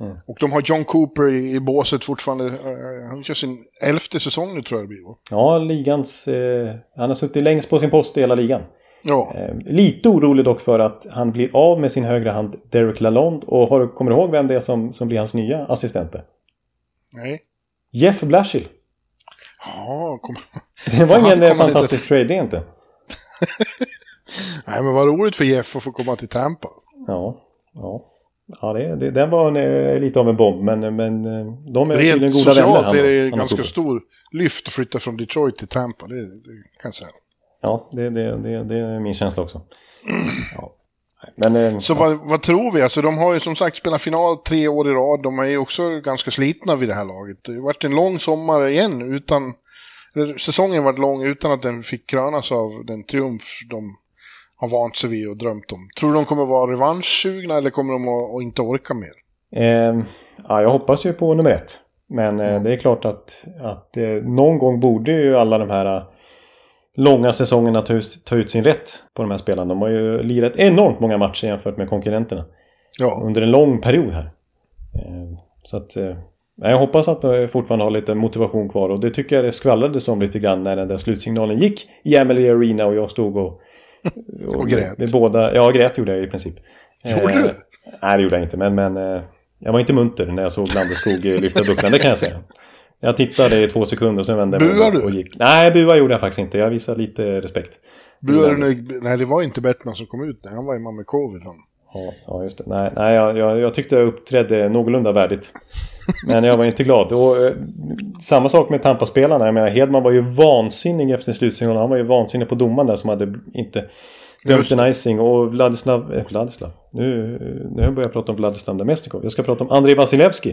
Mm. Och de har John Cooper i, i båset fortfarande. Eh, han kör sin elfte säsong nu tror jag det blir. Ja, ligans... Eh, han har suttit längst på sin post i hela ligan. Ja. Eh, lite orolig dock för att han blir av med sin högra hand Derek Lalonde. Och har, kommer du ihåg vem det är som, som blir hans nya assistenter? Nej. Jeff Blashill. Ja, kom. Det var ingen fantastisk inte... trade det inte. Nej, men vad roligt för Jeff att få komma till Tampa. Ja, ja. Ja, det, det, den var en, eh, lite av en bomb, men, men eh, de är tydligen goda vänner. Rent socialt är det ganska stor lyft att flytta från Detroit till Tampa, det, det kan jag säga. Ja, det, det, det, det är min känsla också. Ja. Men, eh, så ja. vad, vad, tror vi? Alltså, de har ju som sagt spelat final tre år i rad. De är ju också ganska slitna vid det här laget. Det har varit en lång sommar igen utan... Säsongen varit lång utan att den fick krönas av den triumf de har vant sig vid och drömt om. Tror du de kommer vara revanschsugna eller kommer de att, att inte orka mer? Eh, ja, jag hoppas ju på nummer ett. Men eh, mm. det är klart att, att eh, någon gång borde ju alla de här eh, långa säsongerna ta, ta ut sin rätt på de här spelarna. De har ju lirat enormt många matcher jämfört med konkurrenterna. Ja. Under en lång period här. Eh, så att... Eh, jag hoppas att de fortfarande har lite motivation kvar och det tycker jag det skvallrades om lite grann när den där slutsignalen gick i Emily Arena och jag stod och och, grät? Vi båda, ja, grät gjorde jag i princip. Gjorde du? Eh, nej, det gjorde jag inte. Men, men eh, jag var inte munter när jag såg Landeskog lyfta bucklan, det kan jag säga. Jag tittade i två sekunder och sen vände jag mig och gick. Nej, bua gjorde jag faktiskt inte. Jag visade lite respekt. Buade du Nej, det var inte Bettman som kom ut. Nej, han var ju man med covid. Han. Ja, just det. Nej, nej jag, jag, jag tyckte jag uppträdde någorlunda värdigt. Men jag var inte glad. Och, eh, samma sak med Tampa-spelarna. Jag menar, Hedman var ju vansinnig efter slutsignalen. Han var ju vansinnig på domaren där som hade inte dömt en icing. Och Vladislav... Eh, Vladislav? Nu, nu börjar jag prata om Vladislav Demestikov. Jag ska prata om Andrei Vasilevski.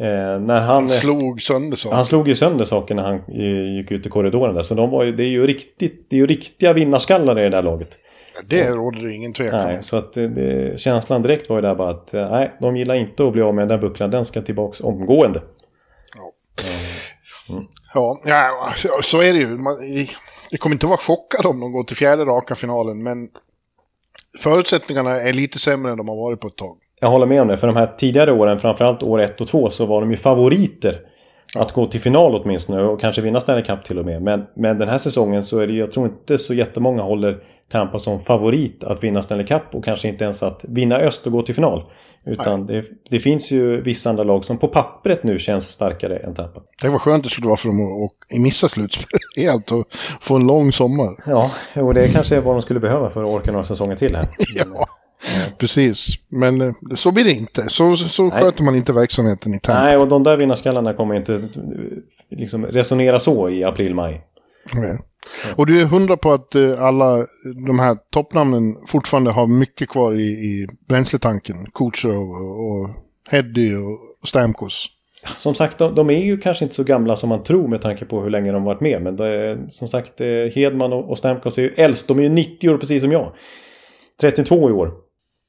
Eh, när han, han slog sönder saker. Han slog ju sönder saker när han gick ut i korridoren där. Så de var ju, det är ju riktigt, det är ju riktiga vinnarskallar i det där laget. Det råder det ingen tvekan Nej, så att det, känslan direkt var ju där bara att eh, nej, de gillar inte att bli av med den där bucklan. Den ska tillbaks omgående. Ja, mm. ja, så är det ju. Det kommer inte vara chockad om de går till fjärde raka finalen, men förutsättningarna är lite sämre än de har varit på ett tag. Jag håller med om det, för de här tidigare åren, framförallt år ett och två, så var de ju favoriter. Ja. Att gå till final åtminstone och kanske vinna Stanley Cup till och med. Men, men den här säsongen så är det, jag tror inte så jättemånga håller Tampa som favorit att vinna Stanley Cup och kanske inte ens att vinna öst och gå till final. Utan det, det, finns ju vissa andra lag som på pappret nu känns starkare än Tampa. Det var skönt det skulle vara för dem att missa slutspel helt och få en lång sommar. Ja, och det kanske är vad de skulle behöva för att orka några säsonger till här. ja. Precis, men eh, så blir det inte. Så, så sköter man inte verksamheten i Tampa. Nej, och de där vinnarskallarna kommer inte eh, liksom resonera så i april-maj. Och du är hundra på att eh, alla de här toppnamnen fortfarande har mycket kvar i, i bränsletanken? Kucherov och Heddy och Stamkos. Som sagt, de, de, är ju kanske inte så gamla som man tror med tanke på hur länge de varit med. Men det, som sagt, Hedman och Stamkos är ju äldst. De är ju 90 år precis som jag. 32 i år.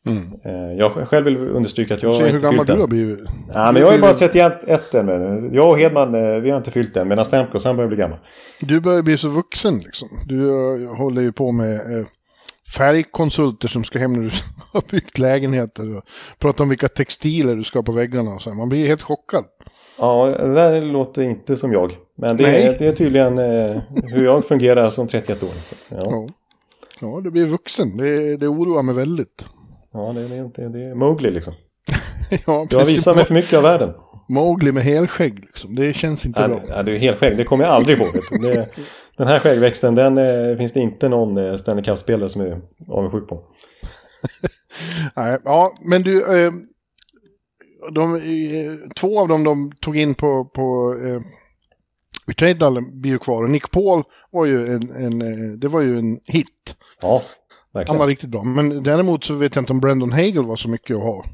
Mm. Eh, jag själv vill understryka att jag har inte fyllt den. du har blivit. Ja, men jag är bara 31 än. Jag och Hedman, eh, vi har inte fyllt den. Medan Stamkos, han börjar bli gammal. Du börjar bli så vuxen liksom. Du eh, håller ju på med färgkonsulter som ska hem när du har byggt lägenheter. Och pratar om vilka textiler du ska ha på väggarna och så. Man blir helt chockad. Ja, det där låter inte som jag. Men det, är, det är tydligen hur jag fungerar som 31 år. Så att, ja. ja. ja, du blir vuxen. Det, det oroar mig väldigt. Ja, det är, inte, det är Mowgli liksom. ja, jag visar mig för mycket av världen. Mowgli med helskägg liksom. Det känns inte nej, bra. Nej, är helskägg. Det kommer jag aldrig få. Det, den här skäggväxten, den eh, finns det inte någon eh, Stanley Cup-spelare som är avundsjuk på. nej, ja, men du... Eh, de, eh, två av dem de tog in på, på eh, trade blir ju kvar. Och Nick Paul var ju en, en, eh, det var ju en hit. Ja, Verkligen. Han var riktigt bra. Men däremot så vet jag inte om Brandon Hagel var så mycket att ha.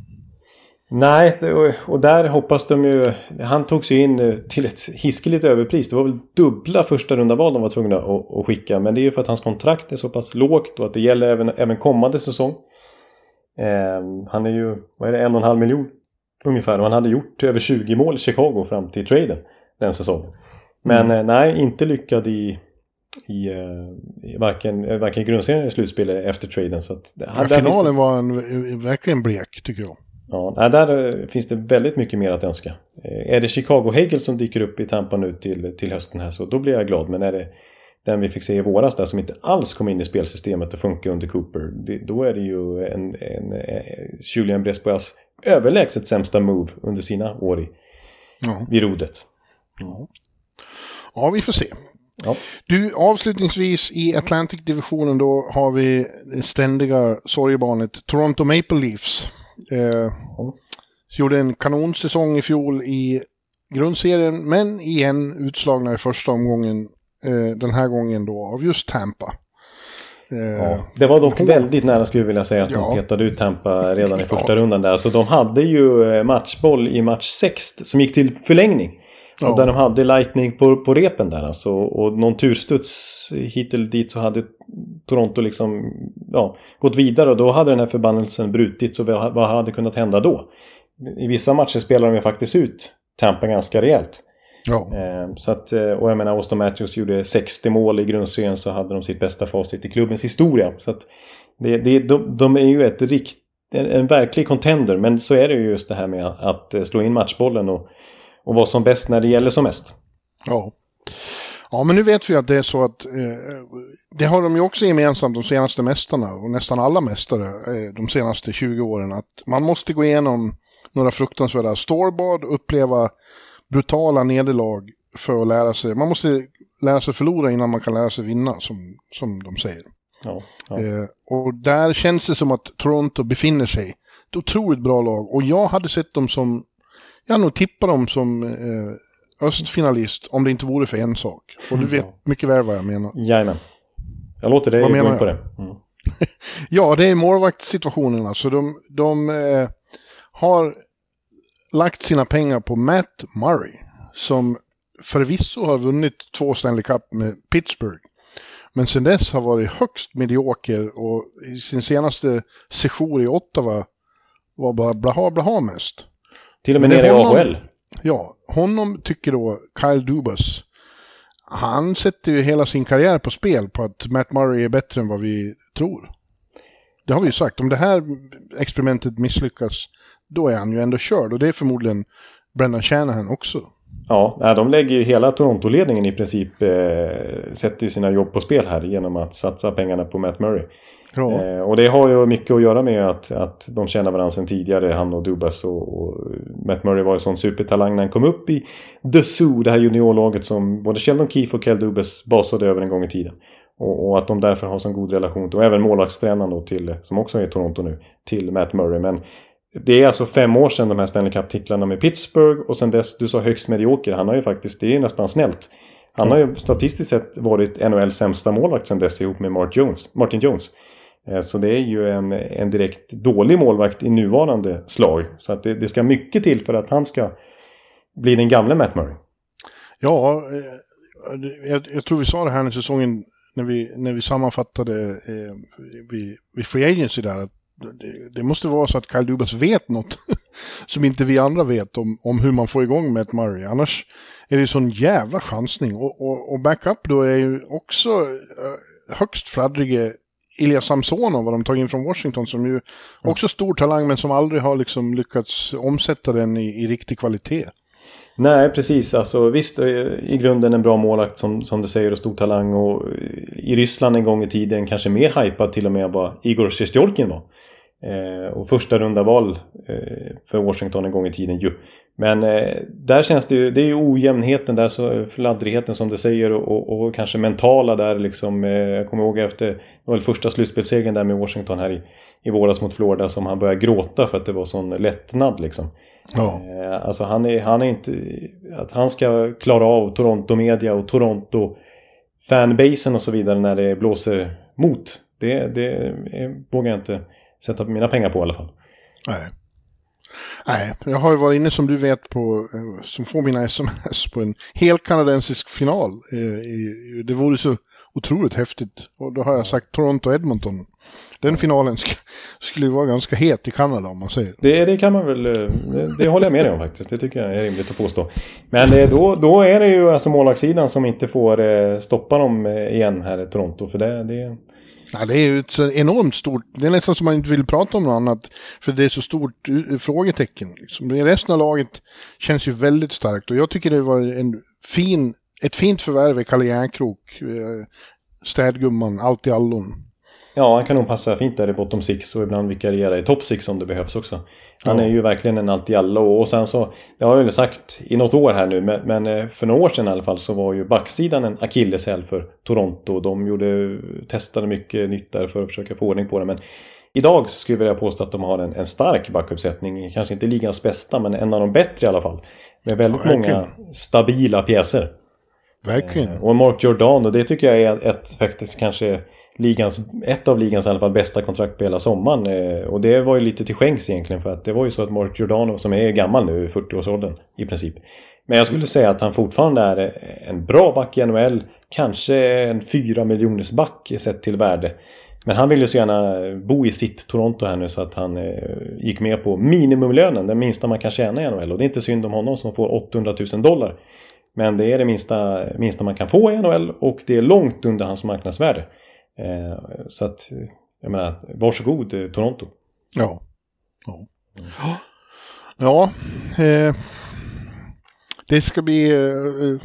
Nej, och där hoppas de ju... Han tog sig in eh, till ett hiskeligt överpris. Det var väl dubbla första runda val de var tvungna att, skicka. Men det är ju för att hans kontrakt är så pass lågt och att det gäller även, även kommande säsong. Eh, han är ju, vad är det, en och en halv miljon ungefär. Och han hade gjort över 20 mål i Chicago fram till traden den säsongen. Men mm. eh, nej, inte lyckad i, i, eh, i varken, eh, varken grundserien eller slutspelet efter traden. Så att, ja, finalen det... var en, verkligen blek tycker jag. Ja, där eh, finns det väldigt mycket mer att önska. Är det Chicago Hegel som dyker upp i Tampa nu till, till hösten här så då blir jag glad. Men är det den vi fick se i våras där som inte alls kom in i spelsystemet och funkar under Cooper. Det, då är det ju en, en, en Julian Bresboas överlägset sämsta move under sina år i, ja. vid rodret. Ja. ja, vi får se. Ja. Du, avslutningsvis i Atlantic-divisionen då har vi det ständiga sorgebarnet Toronto Maple Leafs. Eh, mm. Gjorde en kanonsäsong i fjol i grundserien, men igen utslagna i första omgången. Eh, den här gången då av just Tampa. Eh, ja, det var dock väldigt nära skulle jag vilja säga att ja. de petade ut Tampa redan i första ja. rundan där. Så de hade ju eh, matchboll i match 6 som gick till förlängning. Ja. Och där de hade lightning på, på repen där alltså. Och någon turstuds hit eller dit så hade Toronto liksom ja, gått vidare. Och då hade den här förbannelsen brutits. Så vad hade kunnat hända då? I vissa matcher spelar de ju faktiskt ut Tampa ganska rejält. Ja. Eh, så att, eh, och jag menar, Austin Matthews gjorde 60 mål i grundserien så hade de sitt bästa facit i klubbens historia. Så att det, det, de, de är ju ett rikt, en, en verklig contender. Men så är det ju just det här med att, att eh, slå in matchbollen och, och vara som bäst när det gäller som mest. Ja. Ja, men nu vet vi att det är så att eh, det har de ju också gemensamt de senaste mästarna och nästan alla mästare eh, de senaste 20 åren att man måste gå igenom några fruktansvärda stålbad, uppleva brutala nederlag för att lära sig. Man måste lära sig förlora innan man kan lära sig vinna, som, som de säger. Ja, ja. Eh, och där känns det som att Toronto befinner sig. Ett otroligt bra lag. Och jag hade sett dem som, jag nog tippat dem som eh, östfinalist om det inte vore för en sak. Och du vet ja. mycket väl vad jag menar. Jajamän. Jag låter dig gå in på det. Mm. ja, det är målvaktssituationen alltså. De, de eh, har lagt sina pengar på Matt Murray. Som förvisso har vunnit två Stanley Cup med Pittsburgh. Men sen dess har varit högst medioker och i sin senaste session i Ottawa var bara blaha blaha mest. Till och med nere i AHL. Ja, honom tycker då Kyle Dubas. Han sätter ju hela sin karriär på spel på att Matt Murray är bättre än vad vi tror. Det har vi ju sagt. Om det här experimentet misslyckas då är han ju ändå körd. Och det är förmodligen Brendan Shanahan också. Ja, de lägger ju hela Toronto-ledningen i princip eh, sätter ju sina jobb på spel här genom att satsa pengarna på Matt Murray. Ja. Eh, och det har ju mycket att göra med att, att de känner varandra sedan tidigare, han och Dubas. Och, och Matt Murray var ju sån supertalang när han kom upp i The Zoo, det här juniorlaget som både Sheldon Keefe och Kel Dubas basade över en gång i tiden. Och, och, att de därför har sån god relation, och även målvaktstränaren då till, som också är i Toronto nu, till Matt Murray. Men det är alltså fem år sedan de här Stanley Cup-titlarna med Pittsburgh och sen dess, du sa högst medioker, han har ju faktiskt, det är nästan snällt. Han har ju statistiskt sett varit NHLs sämsta målvakt sen dess ihop med Jones, Martin Jones. Eh, så det är ju en, en direkt dålig målvakt i nuvarande slag. Så att det, det ska mycket till för att han ska bli den gamle Matt Murray. Ja, eh, jag, jag tror vi sa det här när säsongen när vi, när vi sammanfattade eh, vid, vid Free Agency där. Att det, det, måste vara så att Kyle Dubas vet något som inte vi andra vet om, om hur man får igång Matt Murray. Annars är det ju sån jävla chansning. Och, och, och backup då är ju också eh, högst fladdrige Ilja Samsonov, vad de tagit in från Washington, som ju också stor talang men som aldrig har liksom lyckats omsätta den i, i riktig kvalitet. Nej, precis. Alltså, visst, eh, i grunden en bra målakt som, som du säger och stor talang. Och I Ryssland en gång i tiden kanske mer hypad till och med vad Igor Sjestjorkin var. Eh, och första runda val eh, för Washington en gång i tiden ju. Men eh, där känns det ju, det är ju ojämnheten där, så fladdrigheten som du säger och, och, kanske mentala där liksom. Jag kommer ihåg efter, det var väl första slutspelssegern där med Washington här i, i våras mot Florida som han började gråta för att det var sån lättnad liksom. Ja. Alltså han är, han är inte, att han ska klara av Toronto media och Toronto fanbasen och så vidare när det blåser mot. Det, det vågar jag inte sätta mina pengar på i alla fall. Nej. Nej, jag har ju varit inne som du vet på, eh, som får mina sms på en hel kanadensisk final. Eh, det vore så otroligt häftigt. Och då har jag sagt Toronto-Edmonton. Den finalen sk skulle vara ganska het i Kanada om man säger. Det, det kan man väl, eh, det, det, håller jag med dig om faktiskt. Det tycker jag är rimligt att påstå. Men då, då är det ju alltså målvaktssidan som inte får stoppa dem igen här i Toronto. För det, det, Ja, det är ju ett så enormt stort, det är nästan som man inte vill prata om något annat. För det är så stort eh, frågetecken. Liksom. Resten av laget känns ju väldigt starkt och jag tycker det var en fin, ett fint förvärv i Kalle Järnkrok. Eh, städgumman, allt i allon. Ja, han kan nog passa fint där i bottom six och ibland vikariera i top six om det behövs också. Han är ju verkligen en allt i alla och sen så, det har jag väl sagt i något år här nu, men, eh, för några år sedan i alla fall så var ju backsidan en akilleshäl för Toronto. De gjorde, testade mycket nytt där för att försöka få ordning på det. Men idag skulle jag vilja påstå att de har en, en stark backuppsättning. Kanske inte ligans bästa, men en av de bättre i alla fall. Med väldigt Ja, många stabila pjäser. Verkligen. Och Mark Giordano, det tycker jag är ett faktiskt kanske ligans, ett av ligans i alla fall bästa kontrakt på hela sommaren. Eh, och det var ju lite till skänks egentligen för att det var ju så att Mark Giordano som är gammal nu, i 40-årsåldern i princip. Men jag skulle säga att han fortfarande är en bra back i NHL. Kanske en 4 miljoners back sett till värde. Men han vill ju så gärna bo i sitt Toronto här nu så att han eh, gick med på minimumlönen, den minsta man kan tjäna i NHL. Och det är inte synd om honom som får 800 000 dollar. Men det är det minsta, minsta man kan få i NHL och det är långt under hans marknadsvärde. Eh, så att, jag menar, varsågod eh, Toronto. Ja. Ja. Ja. Eh, det ska bli... Eh, eh,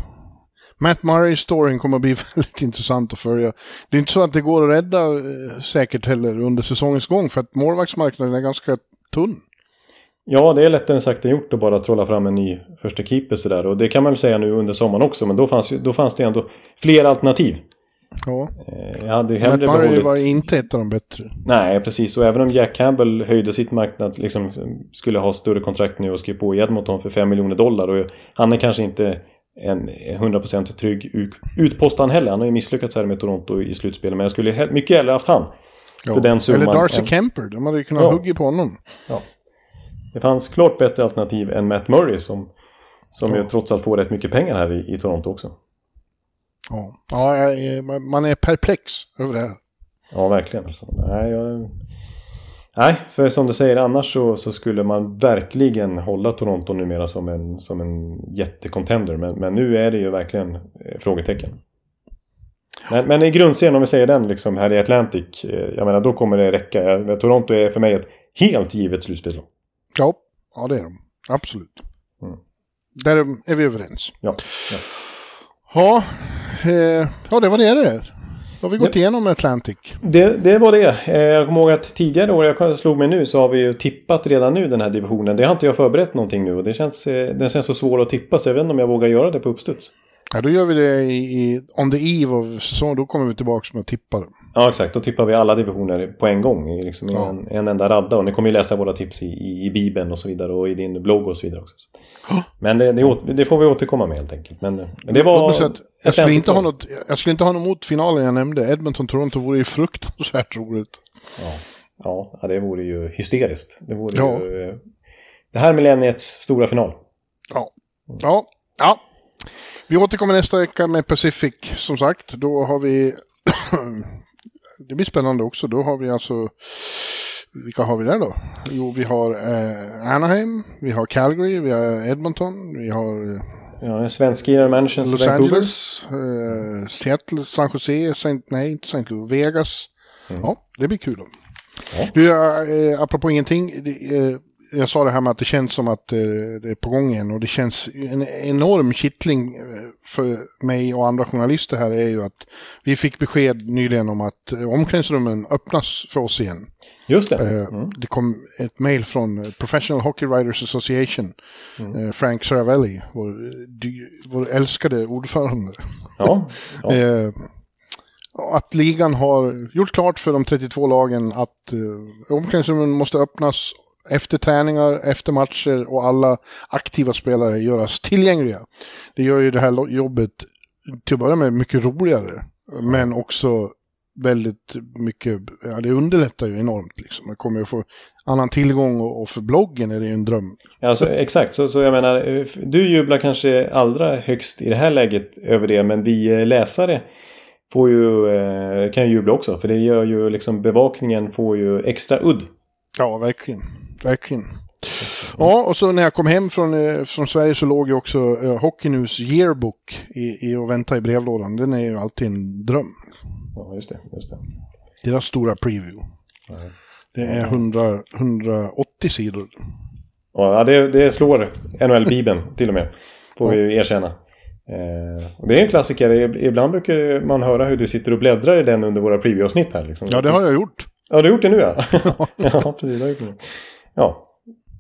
Matt Murray-storyn kommer att bli väldigt intressant att följa. Det är inte så att det går att rädda eh, säkert heller under säsongens gång för att målvaktsmarknaden är ganska tunn. Ja, det är lättare sagt än gjort att bara trolla fram en ny första keeper sådär. Och det kan man väl säga nu under sommaren också, men då fanns, då fanns det ändå fler alternativ. Ja. Eh, Jag hade ju Matt hellre Murray behållit... var inte ett av de bättre. Nej, precis. Och även om Jack Campbell höjde sitt marknad, liksom skulle ha större kontrakt nu och skrev på i Edmonton för 5 miljoner dollar. Och han är kanske inte en 100% trygg ut- utpost han heller. Han har ju misslyckats här med Toronto i slutspelet. Men jag skulle mycket hellre haft han. Ja. För den summan Eller Darcy Kemper, de hade ju kunnat Ja. hugga på honom. Ja. Det fanns klart bättre alternativ än Matt Murray som, som ju trots allt får rätt mycket pengar här i, i Toronto också. Ja, ja man- är perplex över det här. Ja, verkligen. Alltså. Nej, jag... Nej, för som du säger annars så, så skulle man verkligen hålla Toronto numera som en, som en jättecontender. Men, men nu är det ju verkligen eh, frågetecken. Men, men i grundserien, om vi säger den liksom här i Atlantic. eh, Jag menar, då kommer det räcka. Jag, Toronto är för mig ett helt givet slutspel. Ja, ja det är de. Absolut. Mm. Där är vi överens. Ja, ja. Ja, eh, ja det var det där. Då har vi gått igenom Atlantic. Det, det var det. Eh, Jag kommer ihåg att tidigare år, jag slog mig nu, så har vi ju tippat redan nu den här divisionen. Det har inte jag förberett någonting nu och det känns, eh, den känns så svår att tippa så jag vet inte om jag vågar göra det på uppstuds. Ja, då gör vi det i, i on the eve av säsongen. Då kommer vi tillbaka med att tippa. Ja, exakt. Då tippar vi alla divisioner på en gång. Liksom i Ja. en, en enda radda. Och ni kommer ju läsa våra tips i, i, i Bibeln och så vidare. Och i din blogg och så vidare också. Ja. Men det, det, åter- det får vi återkomma med helt enkelt. Men, men det var... Säga jag, skulle inte ha något, jag skulle inte ha något emot finalen jag nämnde. Edmonton-Toronto vore ju fruktansvärt roligt. Ja. Ja, det vore ju hysteriskt. Det vore Ja. ju... Det här är millenniets stora final. Ja. Ja. ja. Vi återkommer nästa vecka med Pacific som sagt. Då har vi... det blir spännande också. Då har vi alltså... Vilka har vi där då? Jo, vi har eh, Anaheim, vi har Calgary, vi har Edmonton, vi har eh, Ja, den svenska managers Los Vancouver. Angeles, eh, Seattle, San Jose, Saint, nej inte St. Louis, Vegas. Ja, det blir kul. Då. Ja. Du, eh, apropå ingenting. Det, eh, jag sa det här med att det känns som att eh, det är på gång igen och det känns en enorm kittling eh, för mig och andra journalister här är ju att vi fick besked nyligen om att eh, omklädningsrummen öppnas för oss igen. Just det. Mm. Det kom ett mail från Professional Hockey Writers Association, Mm. Frank Saravelli, vår, vår älskade ordförande. Ja. ja. Att ligan har gjort klart för de 32 lagen att eh, omklädningsrummen måste öppnas efter träningar, efter matcher och alla aktiva spelare göras tillgängliga. Det gör ju det här jobbet till att börja med mycket roligare, men också väldigt mycket, ja det underlättar ju enormt liksom. Man kommer ju få annan tillgång och, och för bloggen är det ju en dröm. Alltså, exakt, så, så jag menar, du jublar kanske allra högst i det här läget över det, men vi eh, läsare får ju, eh, kan ju jubla också. För det gör ju liksom bevakningen får ju extra udd. Ja, verkligen. Verkligen. Ja, och så när jag kom hem från, eh, från Sverige så låg ju också eh, Hockey News yearbook i, i och vänta i brevlådan. Den är ju alltid en dröm. Ja, just det. Just det. Deras stora preview. Det är 100, 180 sidor. Ja, det, det slår NHL-bibeln till och med. Får vi erkänna. Eh, det är en klassiker. Ibland brukar man höra hur du sitter och bläddrar i den under våra preview-avsnitt här. Liksom. Ja, det har jag gjort. Ja, du har gjort det nu ja. ja, precis. Det har jag gjort det. Ja.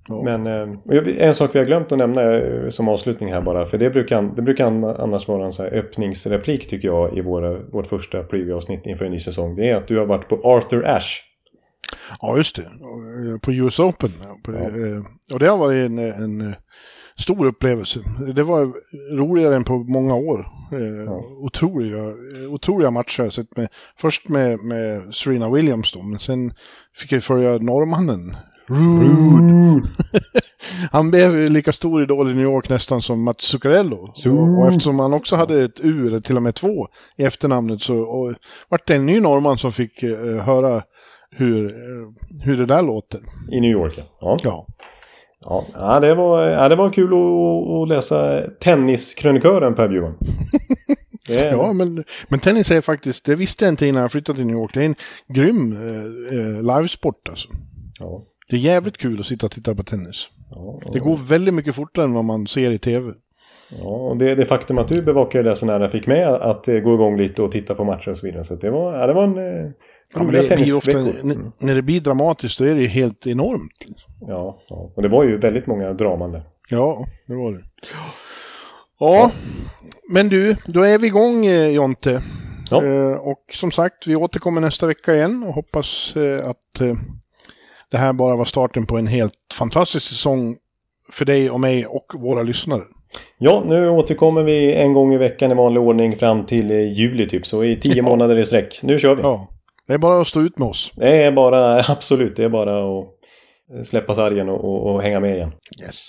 Ja. Men eh, en sak vi har glömt att nämna eh, som avslutning här bara. För det brukar, det brukar annars vara en så här öppningsreplik tycker jag i våra, vårt första preview-avsnitt inför en ny säsong. Det är att du har varit på Arthur Ashe. Ja, just det. På US Open. På, Ja. eh, Och det har varit en, en eh, stor upplevelse. Det var roligare än på många år. Eh, Ja. otroliga, eh, otroliga matcher jag sett med. Först med, med Serena Williams då, men sen fick jag följa norrmannen. Rude. Han blev lika stor idol i New York nästan som Mats Zuccarello. Och, och eftersom han också hade ett U, eller till och med två, i efternamnet så och, vart det en ny norrman som fick eh, höra hur, eh, hur det där låter. I New York. Ja. Ja. Ja, ja, det, var, ja det var kul att, att läsa tenniskrönikören Per Bjurman. Ja, men, men tennis är faktiskt, det visste jag inte innan jag flyttade till New York, det är en grym eh, eh, livesport alltså. ja, Det är jävligt kul att sitta och titta på tennis. ja, Det går väldigt mycket fortare än vad man ser i tv. ja, och det, det faktum att du bevakade det så nära fick med att eh, gå igång lite och titta på matcher och så vidare. Så det var, ja, det var en eh, Ja, roliga tennisveckor. Mm. när det blir dramatiskt då är det ju helt enormt. Ja, ja, och det var ju väldigt många draman där. Ja, det var det. Ja, men du, då är vi igång eh, Jonte. Ja. Eh, och som sagt, vi återkommer nästa vecka igen och hoppas eh, att det här bara var starten på en helt fantastisk säsong för dig och mig och våra lyssnare. Ja, nu återkommer vi en gång i veckan i vanlig ordning fram till eh, juli typ. Så i tio Ja. månader i sträck. Nu kör vi. Ja, det är bara att stå ut med oss. Det är bara, absolut, det är bara att släppa sargen och, och, och hänga med igen. Yes.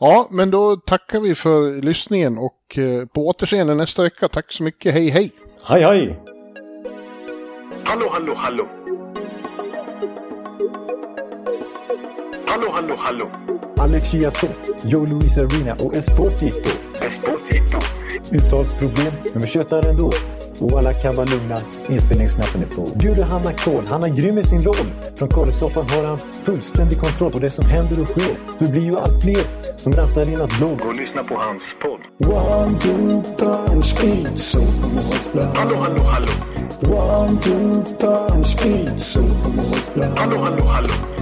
Ja, men då tackar vi för lyssningen och eh, på återseende nästa vecka. Tack så mycket. Hej, hej! Hej hej! Hallå, hallå, hallå. Hallå, hallå, hallå. Alex Chiazot, Joe Luis Arena och Esposito. Esposito. Uttalsproblem, men vi tjötar ändå. Och alla kan vara lugna, inspelningsknappen är på. Bjuder Hanna Kohl, han är grym i sin roll. Från korrespsoffan har han fullständig kontroll på det som händer och sker. Det blir ju allt fler som rattar in hans blogg. Och lyssna på hans podd. One, two, time, speed, so Hallå, hallå, hallå. One, two, time, speed, so Hallå, hallå, hallå.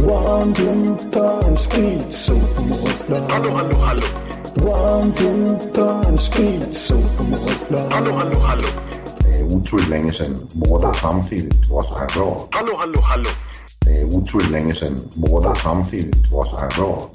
One, two, time, speed, so Hallå, hallå, hallå. One, two, time, speed, so Hallå, hallå, hallå. Det är otroligt länge sedan båda samtidigt var så här bra. Hallå, hallå, hallå. Det är otroligt länge sedan båda samtidigt var så här bra.